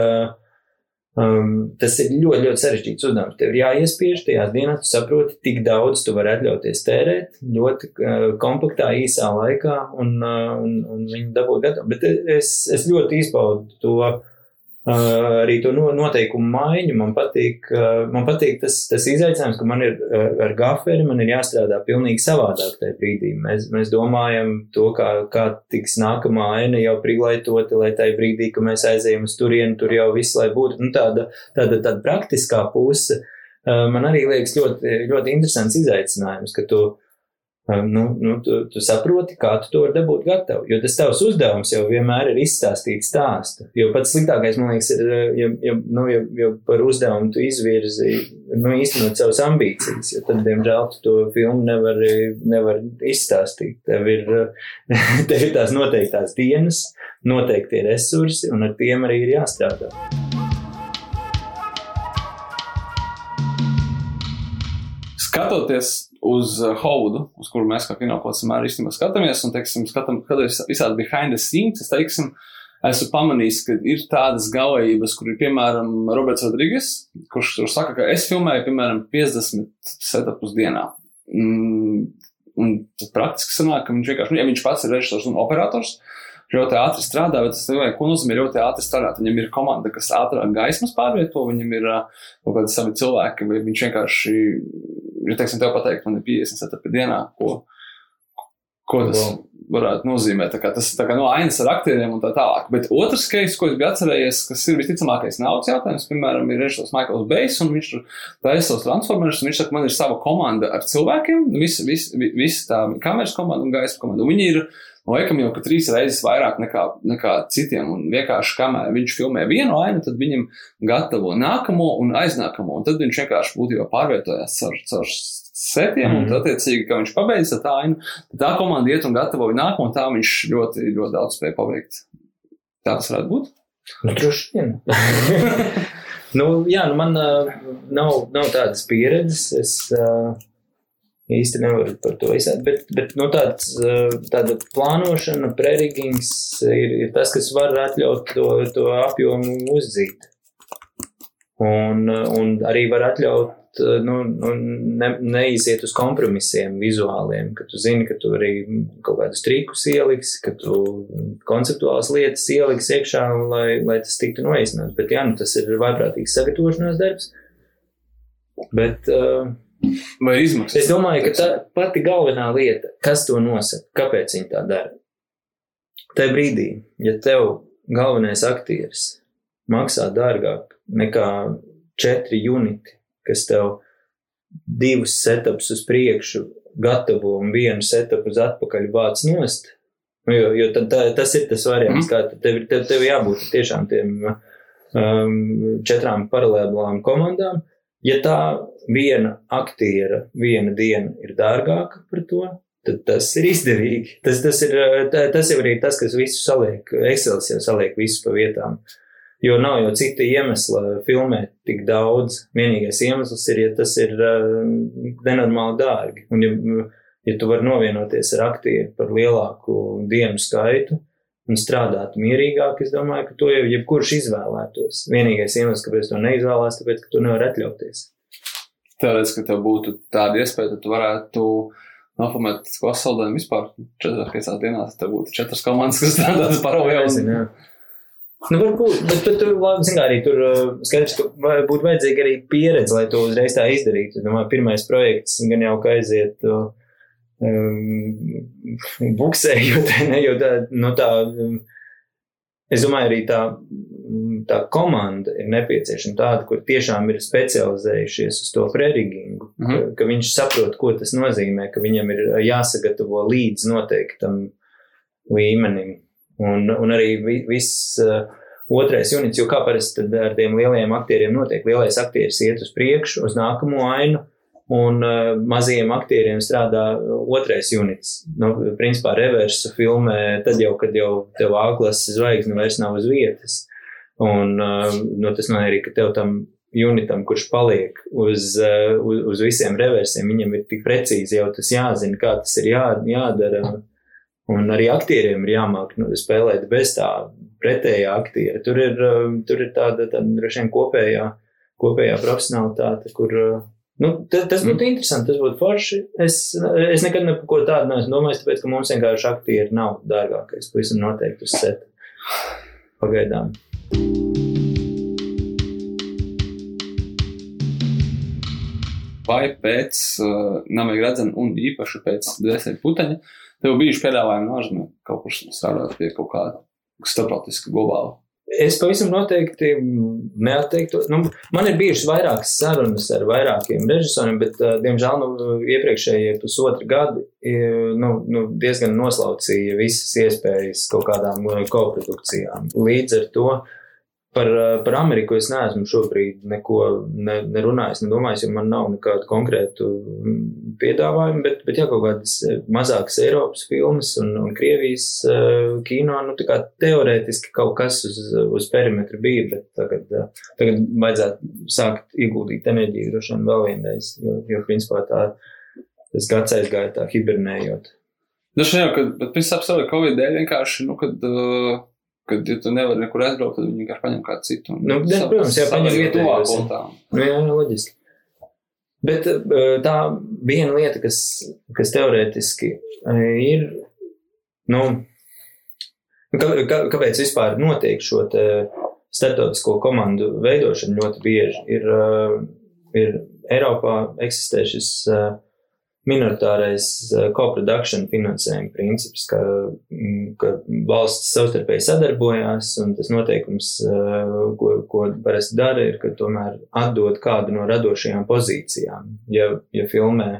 um, tas ir ļoti, ļoti sarežģīts uzdevums. Tev ir jāiespiež tajās dienās, tu saproti, cik daudz tu vari atļauties tērēt ļoti uh, kompaktā, īsā laikā un, uh, un, un viņu dabūt gatavu. Bet es, es ļoti izbaudu to arī to noteikumu maiņu. Man patīk, man patīk tas, tas izaicinājums, ka man ir ar gaferi, man ir jāstrādā pilnīgi savādāk tajā brīdī. Mēs, mēs domājam to, kā, kā tiks nākamā aina jau priglaitota, lai tajā brīdī, kad mēs aizējam uz turieni, tur jau viss, lai būtu nu, tāda, tāda, tāda praktiskā puse. Man arī liekas ļoti, ļoti interesants izaicinājums, ka tu nu, nu, tu, tu saproti, kā tu to vari dabūt gatavu. Jo tas tavs uzdevums jau vienmēr ir izstāstīt stāstu. Jo pats sliktākais, man liekas, ir, ja, ja, nu, ja, ja par uzdevumu tu izvirzi, nu, īstenot savas ambīcijas, jo tad, diemžēl, tu to filmu nevar, nevar izstāstīt. Tev ir, tev ir tās noteiktās dienas, noteikti resursi, un ar tiem arī ir jāstrādā.
Skatoties uz uh, Haudu, uz kuru mēs kā kinoklāts vienmēr īstenībā skatāmies, un, teiksim, skatām, kad ir visādi behind the scenes, es teiksim, esmu pamanījis, ka ir tādas galējības, kur ir, piemēram, Roberts Rodrīgas, kurš tur saka, ka es filmēju, piemēram, 50 setupus dienā. Mm, un tas praktiski sanāk, ka viņš vienkārši, nu, ja viņš pats ir režisors un operators, ļoti ātri strādā, bet tas cilvēks, ko nozīmē ļoti ātri strādāt. Viņam ir komanda, kas ātrāk gaismas pārvieto, viņam ir uh, kaut kādi savi cilvēki, vai viņš vienkārši ja teiksim, tev pateikt, man ir 50 etapi dienā, ko, ko tas varētu nozīmēt. Tā kā tas tā kā no ainas ar aktieriem un tā tālāk. Bet otrs case, ko es biju atcerējies, kas ir visticamākais naudas jautājums, piemēram, ir režisors Maikls Bejs, un viņš tur taisa savus transformerus, un viņš saka, man ir sava komanda ar cilvēkiem, visa vis, vis, vis tā kameras komanda un gaisa komanda. Un viņi ir Laikam jau, trīs reizes vairāk nekā, nekā citiem, un vienkārši kamēr viņš filmē vienu ainu, tad viņam gatavo nākamo un aiznākamo, un tad viņš vienkārši būtībā pārvietojās caur, caur setiem, mm. un tad, attiecīgi, ka viņš pabeidz tā ainu, tad tā komanda iet un gatavo nākamo, un tā viņš ļoti, ļoti daudz spēja paveikt. Tā tas varētu būt?
Nu, droši vien. nu, jā, nu man uh, nav, nav tādas pieredzes. Es, uh, īsti nevaru par to izsākt. Bet, bet nu, tāds, uh, tāda plānošana, prerigings ir, ir tas, kas var atļaut to, to apjomu uzdzīt. Un, uh, un arī var atļaut uh, nu, nu, ne, neiziet uz kompromisiem vizuāliem, ka tu zini, ka tu arī kaut kādus trikus ieliksi, ka tu konceptuālas lietas ieliksi iekšā, lai, lai tas tiktu noizsnāts. Bet jā, nu, tas ir vaiprātīgs sagatavošanās darbs. Bet uh,
Vai izmaksas?
es domāju, ka tā pati galvenā lieta, kas to nosaka, kāpēc viņi tā dara. Tajā brīdī, ja tev galvenais aktieris maksā dārgāk nekā četri uniti, kas tev divus setupus uz priekšu gatavo un vienu setupu uz atpakaļ vāc nost, nu, jo, jo tad, tā, tas ir tas variants,
Mhm.
kā tev, tev, tev jābūt tiešām tiem um, četrām paralēlām komandām. Ja tā viena aktiera viena diena ir dārgāka par to, tad tas ir izdevīgi. Tas, tas, ir, tas jau ir tas, kas visu saliek, Excel jau saliek visu pa vietām. Jo nav jau cita iemesla filmēt tik daudz. Vienīgais iemesls ir, ja tas ir uh, nenormāli dārgi. Un, ja, ja tu vari novienoties ar aktieru par lielāku dienu skaitu un strādāt mierīgāk, es domāju, ka to jau jebkurš izvēlētos. Vienīgais iemesls, kāpēc to neizvēlās, tāpēc, ka tu nevari atļauties.
Teorētiski, ka tev būtu tāda iespēja, tad tu varētu nofilmēt ko saldējumu vispār četrās, piecās dienās. Tev būtu četras komandas, kas strādātu paralēli.
Nu, varbūt, bet, bet tur, labi, kā arī tur skaidrs, ka būtu vajadzīga arī pieredze, lai to uzreiz tā izdarītu. Domāju, pirmais projekts gan jau ka aiziet uh, buksējot, ne, jo tā, nu, tā, um, es domāju, arī tā, mm, tā komanda ir nepieciešama tāda, kur tiešām ir specializējušies uz to prerigingu,
Mhm.
ka, ka viņš saprot, ko tas nozīmē, ka viņam ir jāsagatavo līdz noteiktam līmenim. Un, un arī vi- viss uh, otrais units, jo kā parasti ar tiem lielajiem aktieriem notiek, lielais aktieris iet uz priekšu, uz nākamo ainu, un uh, mazajiem aktieriem strādā otrais units. Nu, principā reversu filmē, tad jau, kad jau tev āklases zvaigzne vairs nav uz vietas. Un uh, nu, tas nozīmē arī, ka tev tam unitam, kurš paliek uz, uh, uz, uz visiem reversiem, viņam ir tik precīzi jau tas jāzina, kā tas ir jā, jādara. Un arī aktieriem ir jāmāk nu, spēlēt bez tā pretējā aktiera. Tur ir, tur ir tāda, tāda droši vien kopējā, kopējā profesionālitāte, kur. Nu, tas, tas būtu mm. interesanti, tas būtu forši. Es, es nekad par ko tādu neesmu domājis, tāpēc, ka mums vienkārši aktieri nav dārgākais. Pavisam noteikti uz seta. Pagaidām.
vai pēc uh, Namaga redzena un īpaši pēc dvēseli puteņa, tev bijuši piedāvājumi ārzemē kaut kur strādāt pie kaut kāda starptautiska globāla.
Es pavisam noteikti neatteiktu. Nu, man ir bijušas vairākas sarunas ar vairākiem režisoriem, bet, uh, diemžēl, nu, iepriekšējie pusotri gadi nu, nu, diezgan noslaucīja visas iespējas kaut kādām koprodukcijām. Līdz ar to uh, par Ameriku es neesmu šobrīd neko ne, nerunājis, nedomājis, jo man nav nekādu konkrētu mm, piedāvājumu, bet, bet jā, kaut kādas eh, mazākas Eiropas filmas un, un Krievijas uh, kino, nu, tā kā teorētiski kaut kas uz, uz perimetru bija, bet tagad, uh, tagad vajadzētu sākt ieguldīt enerģiju droši vien vēl vienreiz, jo, jo principā tā, tas gads aizgāja tā hibernējot.
Dažs jau, kad, bet pēc apstākļu Covid dēļ vienkārši, nu, kad, uh, kad ja tu nevari nekur aizbraukt, tad viņi vienkārši paņem kādu citu.
Nu, jā,
sa-
protams, jā, paņem vietējos. Nu, jā, loģiski. Bet eh, tā viena lieta, kas, kas teorētiski eh, ir, nu, kā, kā, kāpēc vispār notiek šo te starptautisko komandu veidošana ļoti bieži, ir, eh, ir Eiropā eksistē šis eh, minoritārais eh, co-production finansējuma princips, ka, mm, ka valsts savstarpēji sadarbojās, un tas noteikums, eh, ko, ko parasti dara, ir, ka tomēr atdod kādu no radošajām pozīcijām. Ja, ja filmē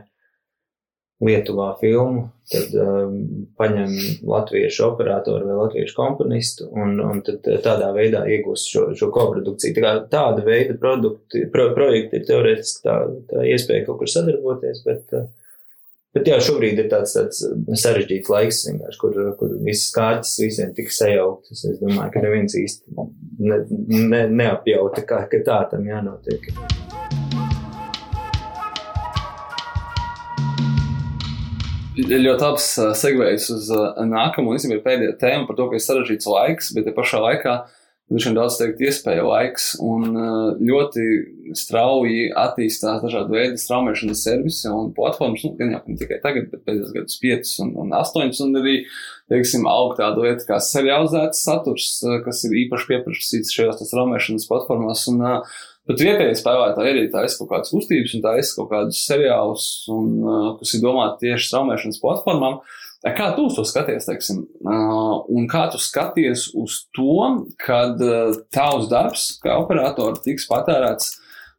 Lietuvā filmu, tad um, paņem latviešu operatoru vai latviešu komponistu un, un tad tādā veidā iegūst šo, šo koprodukciju. Tā kā tāda veida produkti, pro, projekti ir teorētiski tā, tā iespēja kaut kur sadarboties, bet, uh, bet jā, šobrīd ir tāds, tāds sarežģīts laiks, kur, kur visas kārtas visiem tika sajauktas. Es domāju, ka neviens īsti ne, ne, neapjauta, kā, ka tā tam jānotiek.
ļoti labs uh, segvējs uz uh, nākamo, un īstenībā pēdējā tēma par to, ka ir sarežģīts laiks, bet te pašā laikā Dažiem daudz teikt, iespēja laiks, un uh, ļoti strauji attīstās dažādi veidi straumēšanas servisi un platformas. Nu, gan jau ne tikai tagad, bet pēdējos gadus 5 un, un 8, un arī, teiksim, aug tāda lieta kā serializēts saturs, uh, kas ir īpaši pieprasīts šajās straumēšanas platformās. Un, uh, Bet vietējie spēlētāji arī taisa kaut kādas kustības un taisa kaut kādus seriālus, un, uh, kas ir domāti tieši straumēšanas platformām. Kā tu to skaties, teiksim, un kā tu skaties uz to, kad tavs darbs kā operatora tiks patērēts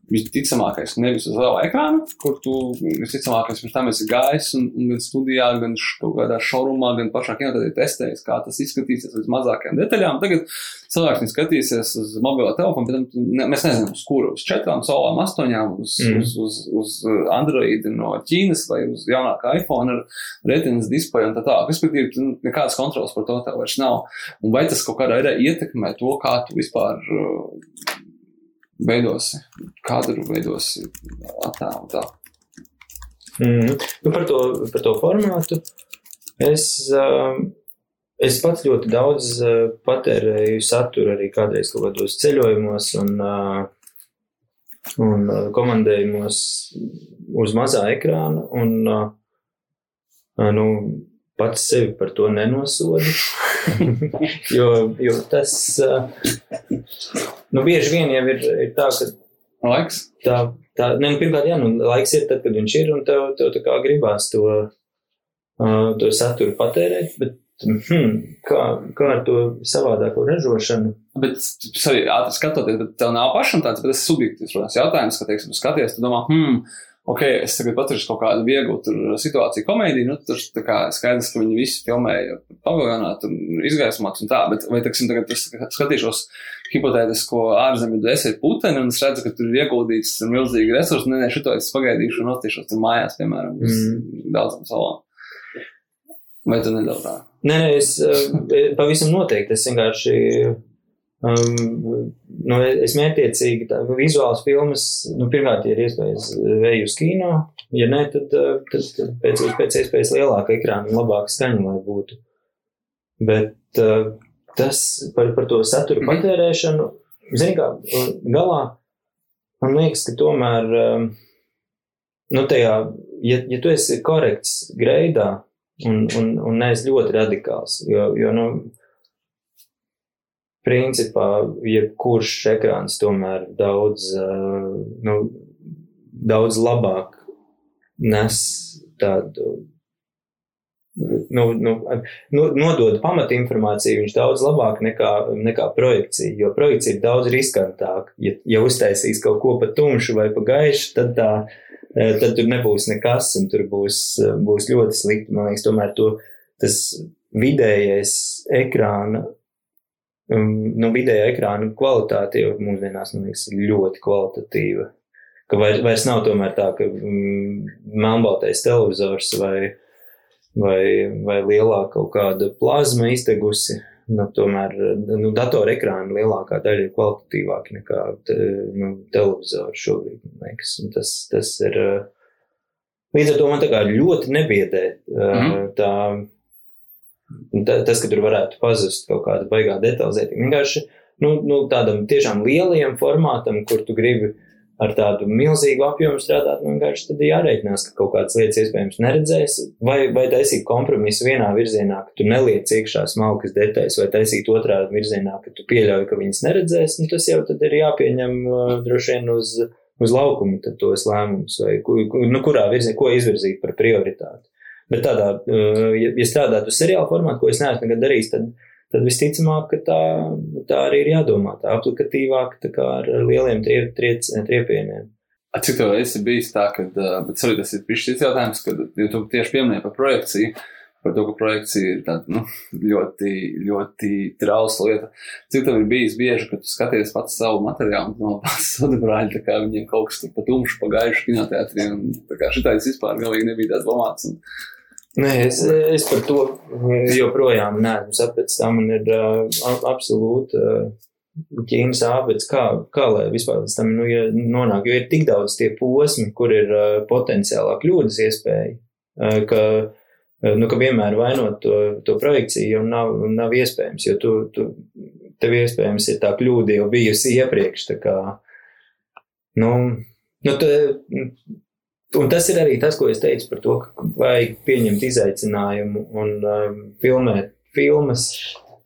visticamākais nevis uz liela ekrāna, kur tu visticamākais pirms tam esi gājis un, un gan studijā, gan kaut kādā šaurumā, gan pašā kinotēdī testējis, kā tas izskatīsies līdz mazākajām detaļām. Tagad cilvēks skatīsies uz mobilo telefonu, bet ne, mēs nezinām, uz kuru, uz četrām, solām, astoņām, uz, mm. uz, uz, uz Android no Ķīnas vai uz jaunākā iPhone ar retinas displeju un tā tālāk. Respektīvi, nekādas kontrolas par to tev vairs nav. Un vai tas kaut kādā veidā ietekmē to, kā tu vispār veidosi kadru, veidosi attēlu. Tā.
Mm. Nu, par, to, par to formātu es, uh, es pats ļoti daudz uh, patērēju saturu arī kādreiz kaut kādos ceļojumos un, uh, un uh, komandējumos uz mazā ekrāna. Un, nu, pats sevi par to nenosodu. jo, jo tas, nu, bieži vien jau ir, ir tā, ka.
Laiks?
Tā, tā, ne, nu, pirmkārt, jā, nu, laiks ir tad, kad viņš ir, un tev, tev tā kā gribās to, uh, to saturu patērēt, bet hmm, kā, kā ar to savādāko ražošanu?
Bet, sorry, skatoties, bet tev nav pašam tāds, bet tas subjektīvs, protams, jautājums, ka, teiksim, skaties, tu domā, hmm, ok, es tagad paturšu kaut kādu vieglu situāciju, komēdiju, nu, tur skaidrs, ka viņi visi filmēja paviljonā, tur izgaismots un tā, bet vai, teiksim, tagad es skatīšos hipotētisko ārzemju dēsēt puteni un es redzu, ka tur ir ieguldīts milzīgi resursi, nē, nē, šito es pagaidīšu un nostīšos tur mājās, piemēram, uz mm. daudzām salām. Vai tu nedaudz tā?
Nē, nē, es eh, pavisam noteikti, es vienkārši Um, nu, es mērķiecīgi vizuālas filmas, nu, pirmkārt, ja ir iespējas vēju uz kino, ja nē, tad, uh, tad, tad pēc, pēc iespējas lielāka ekrāna un labāka skaņa, lai būtu. Bet uh, tas par, par to saturu mhm. patērēšanu, zini kā, galā, man liekas, ka tomēr, um, nu, tajā, ja, ja tu esi korekts greidā un, un, un neesi ļoti radikāls, jo, jo, nu, principā jebkurš ekrāns tomēr daudz, nu, daudz labāk nes tādu. Nu, nu, nu, nodod pamatinformāciju, viņš daudz labāk nekā, nekā projekcija, jo projekcija ir daudz riskantāka. Ja, ja uztaisīs kaut ko pa tumšu vai pa gaišu, tad, tā, tad tur nebūs nekas, un tur būs, būs ļoti slikti. Man liekas, tomēr to, tas vidējais ekrāna nu, vidēja ekrāna kvalitāte jau mūsdienās, liekas, ir ļoti kvalitatīva. Ka vairs, vairs nav tomēr tā, ka mm, melnbaltais televizors vai, vai, vai lielā kaut kāda plazma izdegusi. Nu, tomēr nu, datora ekrāna lielākā daļa ir kvalitatīvāka nekā te, nu, televizora šobrīd. Tas, tas ir. Līdz ar to man ļoti nebiedē mm -hmm. tā Tas, ka tur varētu pazust kaut kāda baigā detalizētība. Vienkārši nu, nu, tādam tiešām lielajam formātam, kur tu gribi ar tādu milzīgu apjomu strādāt, nu, vienkārši tad jārēķinās, ka kaut kādas lietas iespējams neredzēs, vai, vai taisīt kompromisu vienā virzienā, ka tu neliec iekšā smalkas detaļas, vai taisīt otrā virzienā, ka tu pieļauj, ka viņas neredzēs, nu, tas jau tad ir jāpieņem uh, droši vien uz, uz laukumu tos lēmumus, vai nu, kurā virzienā, ko izvirzīt par prioritāti. Bet tādā, uh, ja, ja strādāt uz seriāla formātu, ko es neesmu nekad darījis, tad, tad visticamāk, ka tā, tā arī ir jādomā, tā aplikatīvāk, tā kā ar lieliem triep, triep, triepieniem.
Cik tev esi bijis tā, ka, uh, bet sorry, tas ir pišķis cits jautājums, kad ja tu tieši pieminēji par projekciju, par to, ka projekcija ir tāda, nu, ļoti, ļoti trausla lieta. Cik tev ir bijis bieži, ka tu skaties pats savu materiālu no pats sudrabrāļa, tā kā viņiem kaut kas tur pa tumšu, pa gaišu kinoteātrī, un tā kā šitais vispār galīgi nebija tāds domāts. Un,
Nē, es, es par to joprojām neesmu sapratis. Tā man ir uh, absolūti uh, ķīnas ābets, kā, kā lai vispār līdz tam nu, ja nonāk. Jo ir tik daudz tie posmi, kur ir uh, potenciālā kļūdas iespēja, uh, ka eh, nu, ka vienmēr vainot to, to projekciju nav, nav iespējams, jo tu, tu, tev iespējams ir tā kļūda jau bijusi iepriekš. Tā kā, nu, nu, te, un tas ir arī tas, ko es teicu par to, ka vajag pieņemt izaicinājumu un um, filmēt filmas.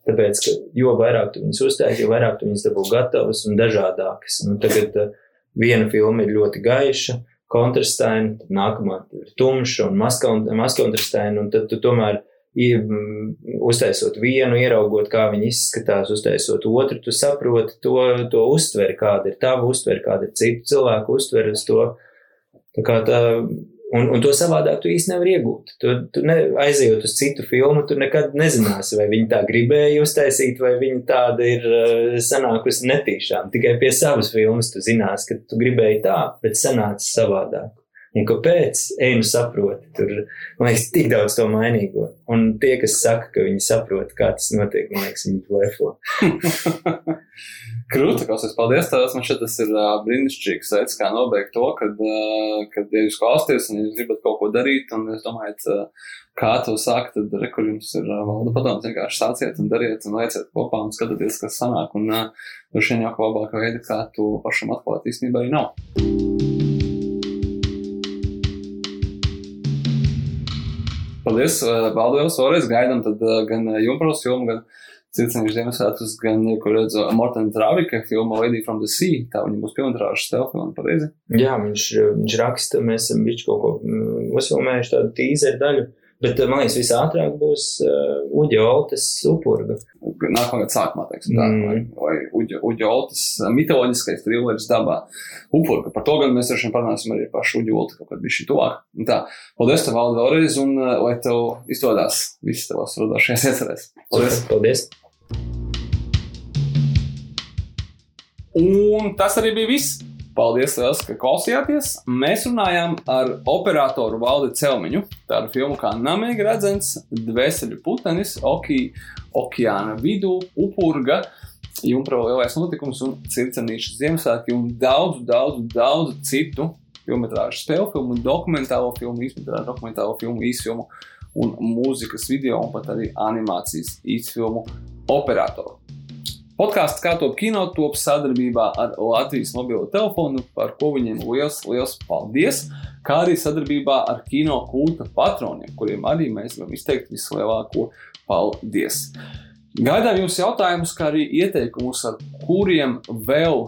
Tāpēc, ka jo vairāk tu viņus uztaisīsi, jo vairāk tu viņus dabū gatavas un dažādākas. Nu, tagad uh, viena filma ir ļoti gaiša, kontrastaina, tad nākamā ir tumša un maskontrastaina, un tad tu tomēr uztaisot vienu, ieraugot, kā viņi izskatās, uztaisot otru, tu saproti to, to uztveri, kāda ir tava uztveri, kāda ir citu cilvēku uztveri uz to. Tā kā tā Un, un to savādāk tu īsti nevari iegūt. Tu, tu ne, aizejot uz citu filmu, tu nekad nezināsi, vai viņi tā gribēja uztaisīt, vai viņi tāda ir uh, sanākusi netīšām. Tikai pie savas filmas tu zinās, ka tu gribēji tā, bet sanāca savādāk. Un kāpēc? Ej, nu saproti. Tur, liekas, tik daudz to mainīgo. Un tie, kas saka, ka viņi saprot, kā tas notiek, man liekas, viņi blefo.
Krūti, klausies, paldies tev. Man šķiet, tas ir uh, brīnišķīgs veids, kā nobeigt to, kad, uh, kad ja jūs klausāties un jūs gribat kaut ko darīt, un jūs domājat, uh, kā to sākt, tad rekur jums ir uh, valda padoms, vienkārši sāciet un dariet un veiciet kopā un skatieties, kas sanāk. Un uh, droši vien jau kā labākā veida, kā to pašam atklāt, īstenībā arī nav. Paldies, Valdēls, vēlreiz gaidām tad gan Jumpros filmu, gan Circeņš Ziemassvētkus, gan, ko redzu, Mortena Travika filma Lady from the Sea, tā viņa būs pilntrāžas telefona, pareizi?
Jā, viņš, viņš raksta, mēs esam bišķi kaut ko mm, uzfilmējuši tādu tīzeru daļu, bet man liekas, visātrāk būs uh, Uģa Oltes upurga.
Nākamā gada sākumā, teiksim tā, mm. vai, vai Oltes mitoloģiskais trilleris dabā upurga. Par to gan mēs droši vien parunāsim arī pašu Uģa Olti kaut kad bišķi tuvāk. Un tā, paldies tev vēl vēlreiz, un uh, lai tev izdodas viss tavās radošajās iecerēs.
Paldies! Paldies!
Un tas arī bija viss. Paldies, liels, ka klausījāties. Mēs runājām ar operatoru Valdi Celmiņu. Tādu filmu kā Namīgi redzams, Dvēseli putenis, Oki, Okeāna vidū, Upurga, Jumprava lielais notikums un Circenīša Ziemassvētki un daudz, daudz, daudz citu filmetrāžu spēļu filmu, dokumentālo filmu, īstenībā dokumentālo filmu, īsfilmu un mūzikas video un pat arī animācijas īsfilmu operatoru. Podkāsts kā top kino top sadarbībā ar Latvijas mobilo telefonu, par ko viņiem liels, liels paldies, kā arī sadarbībā ar kino kulta patroniem, kuriem arī mēs gribam izteikt vislielāko paldies. Gaidām jums jautājumus, kā arī ieteikumus, ar kuriem vēl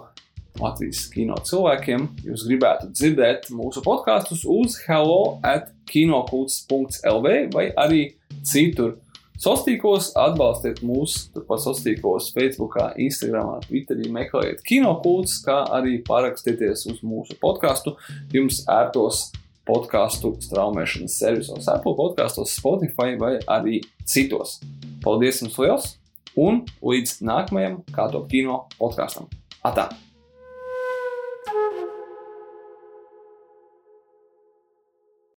Latvijas kino cilvēkiem jūs gribētu dzirdēt mūsu podkāstus uz hello at kinokults.lv vai arī citur Sostīkos atbalstiet mūs, turpat sostīkos Facebook, Instagram, Twitterī, meklējiet kinokultus, kā arī parakstieties uz mūsu podkāstu. Jums ērtos podkāstu straumēšanas servisos, Apple podkastos, Spotify vai arī citos. Paldies jums liels un līdz nākamajam kā to kino podkāstam. Atā!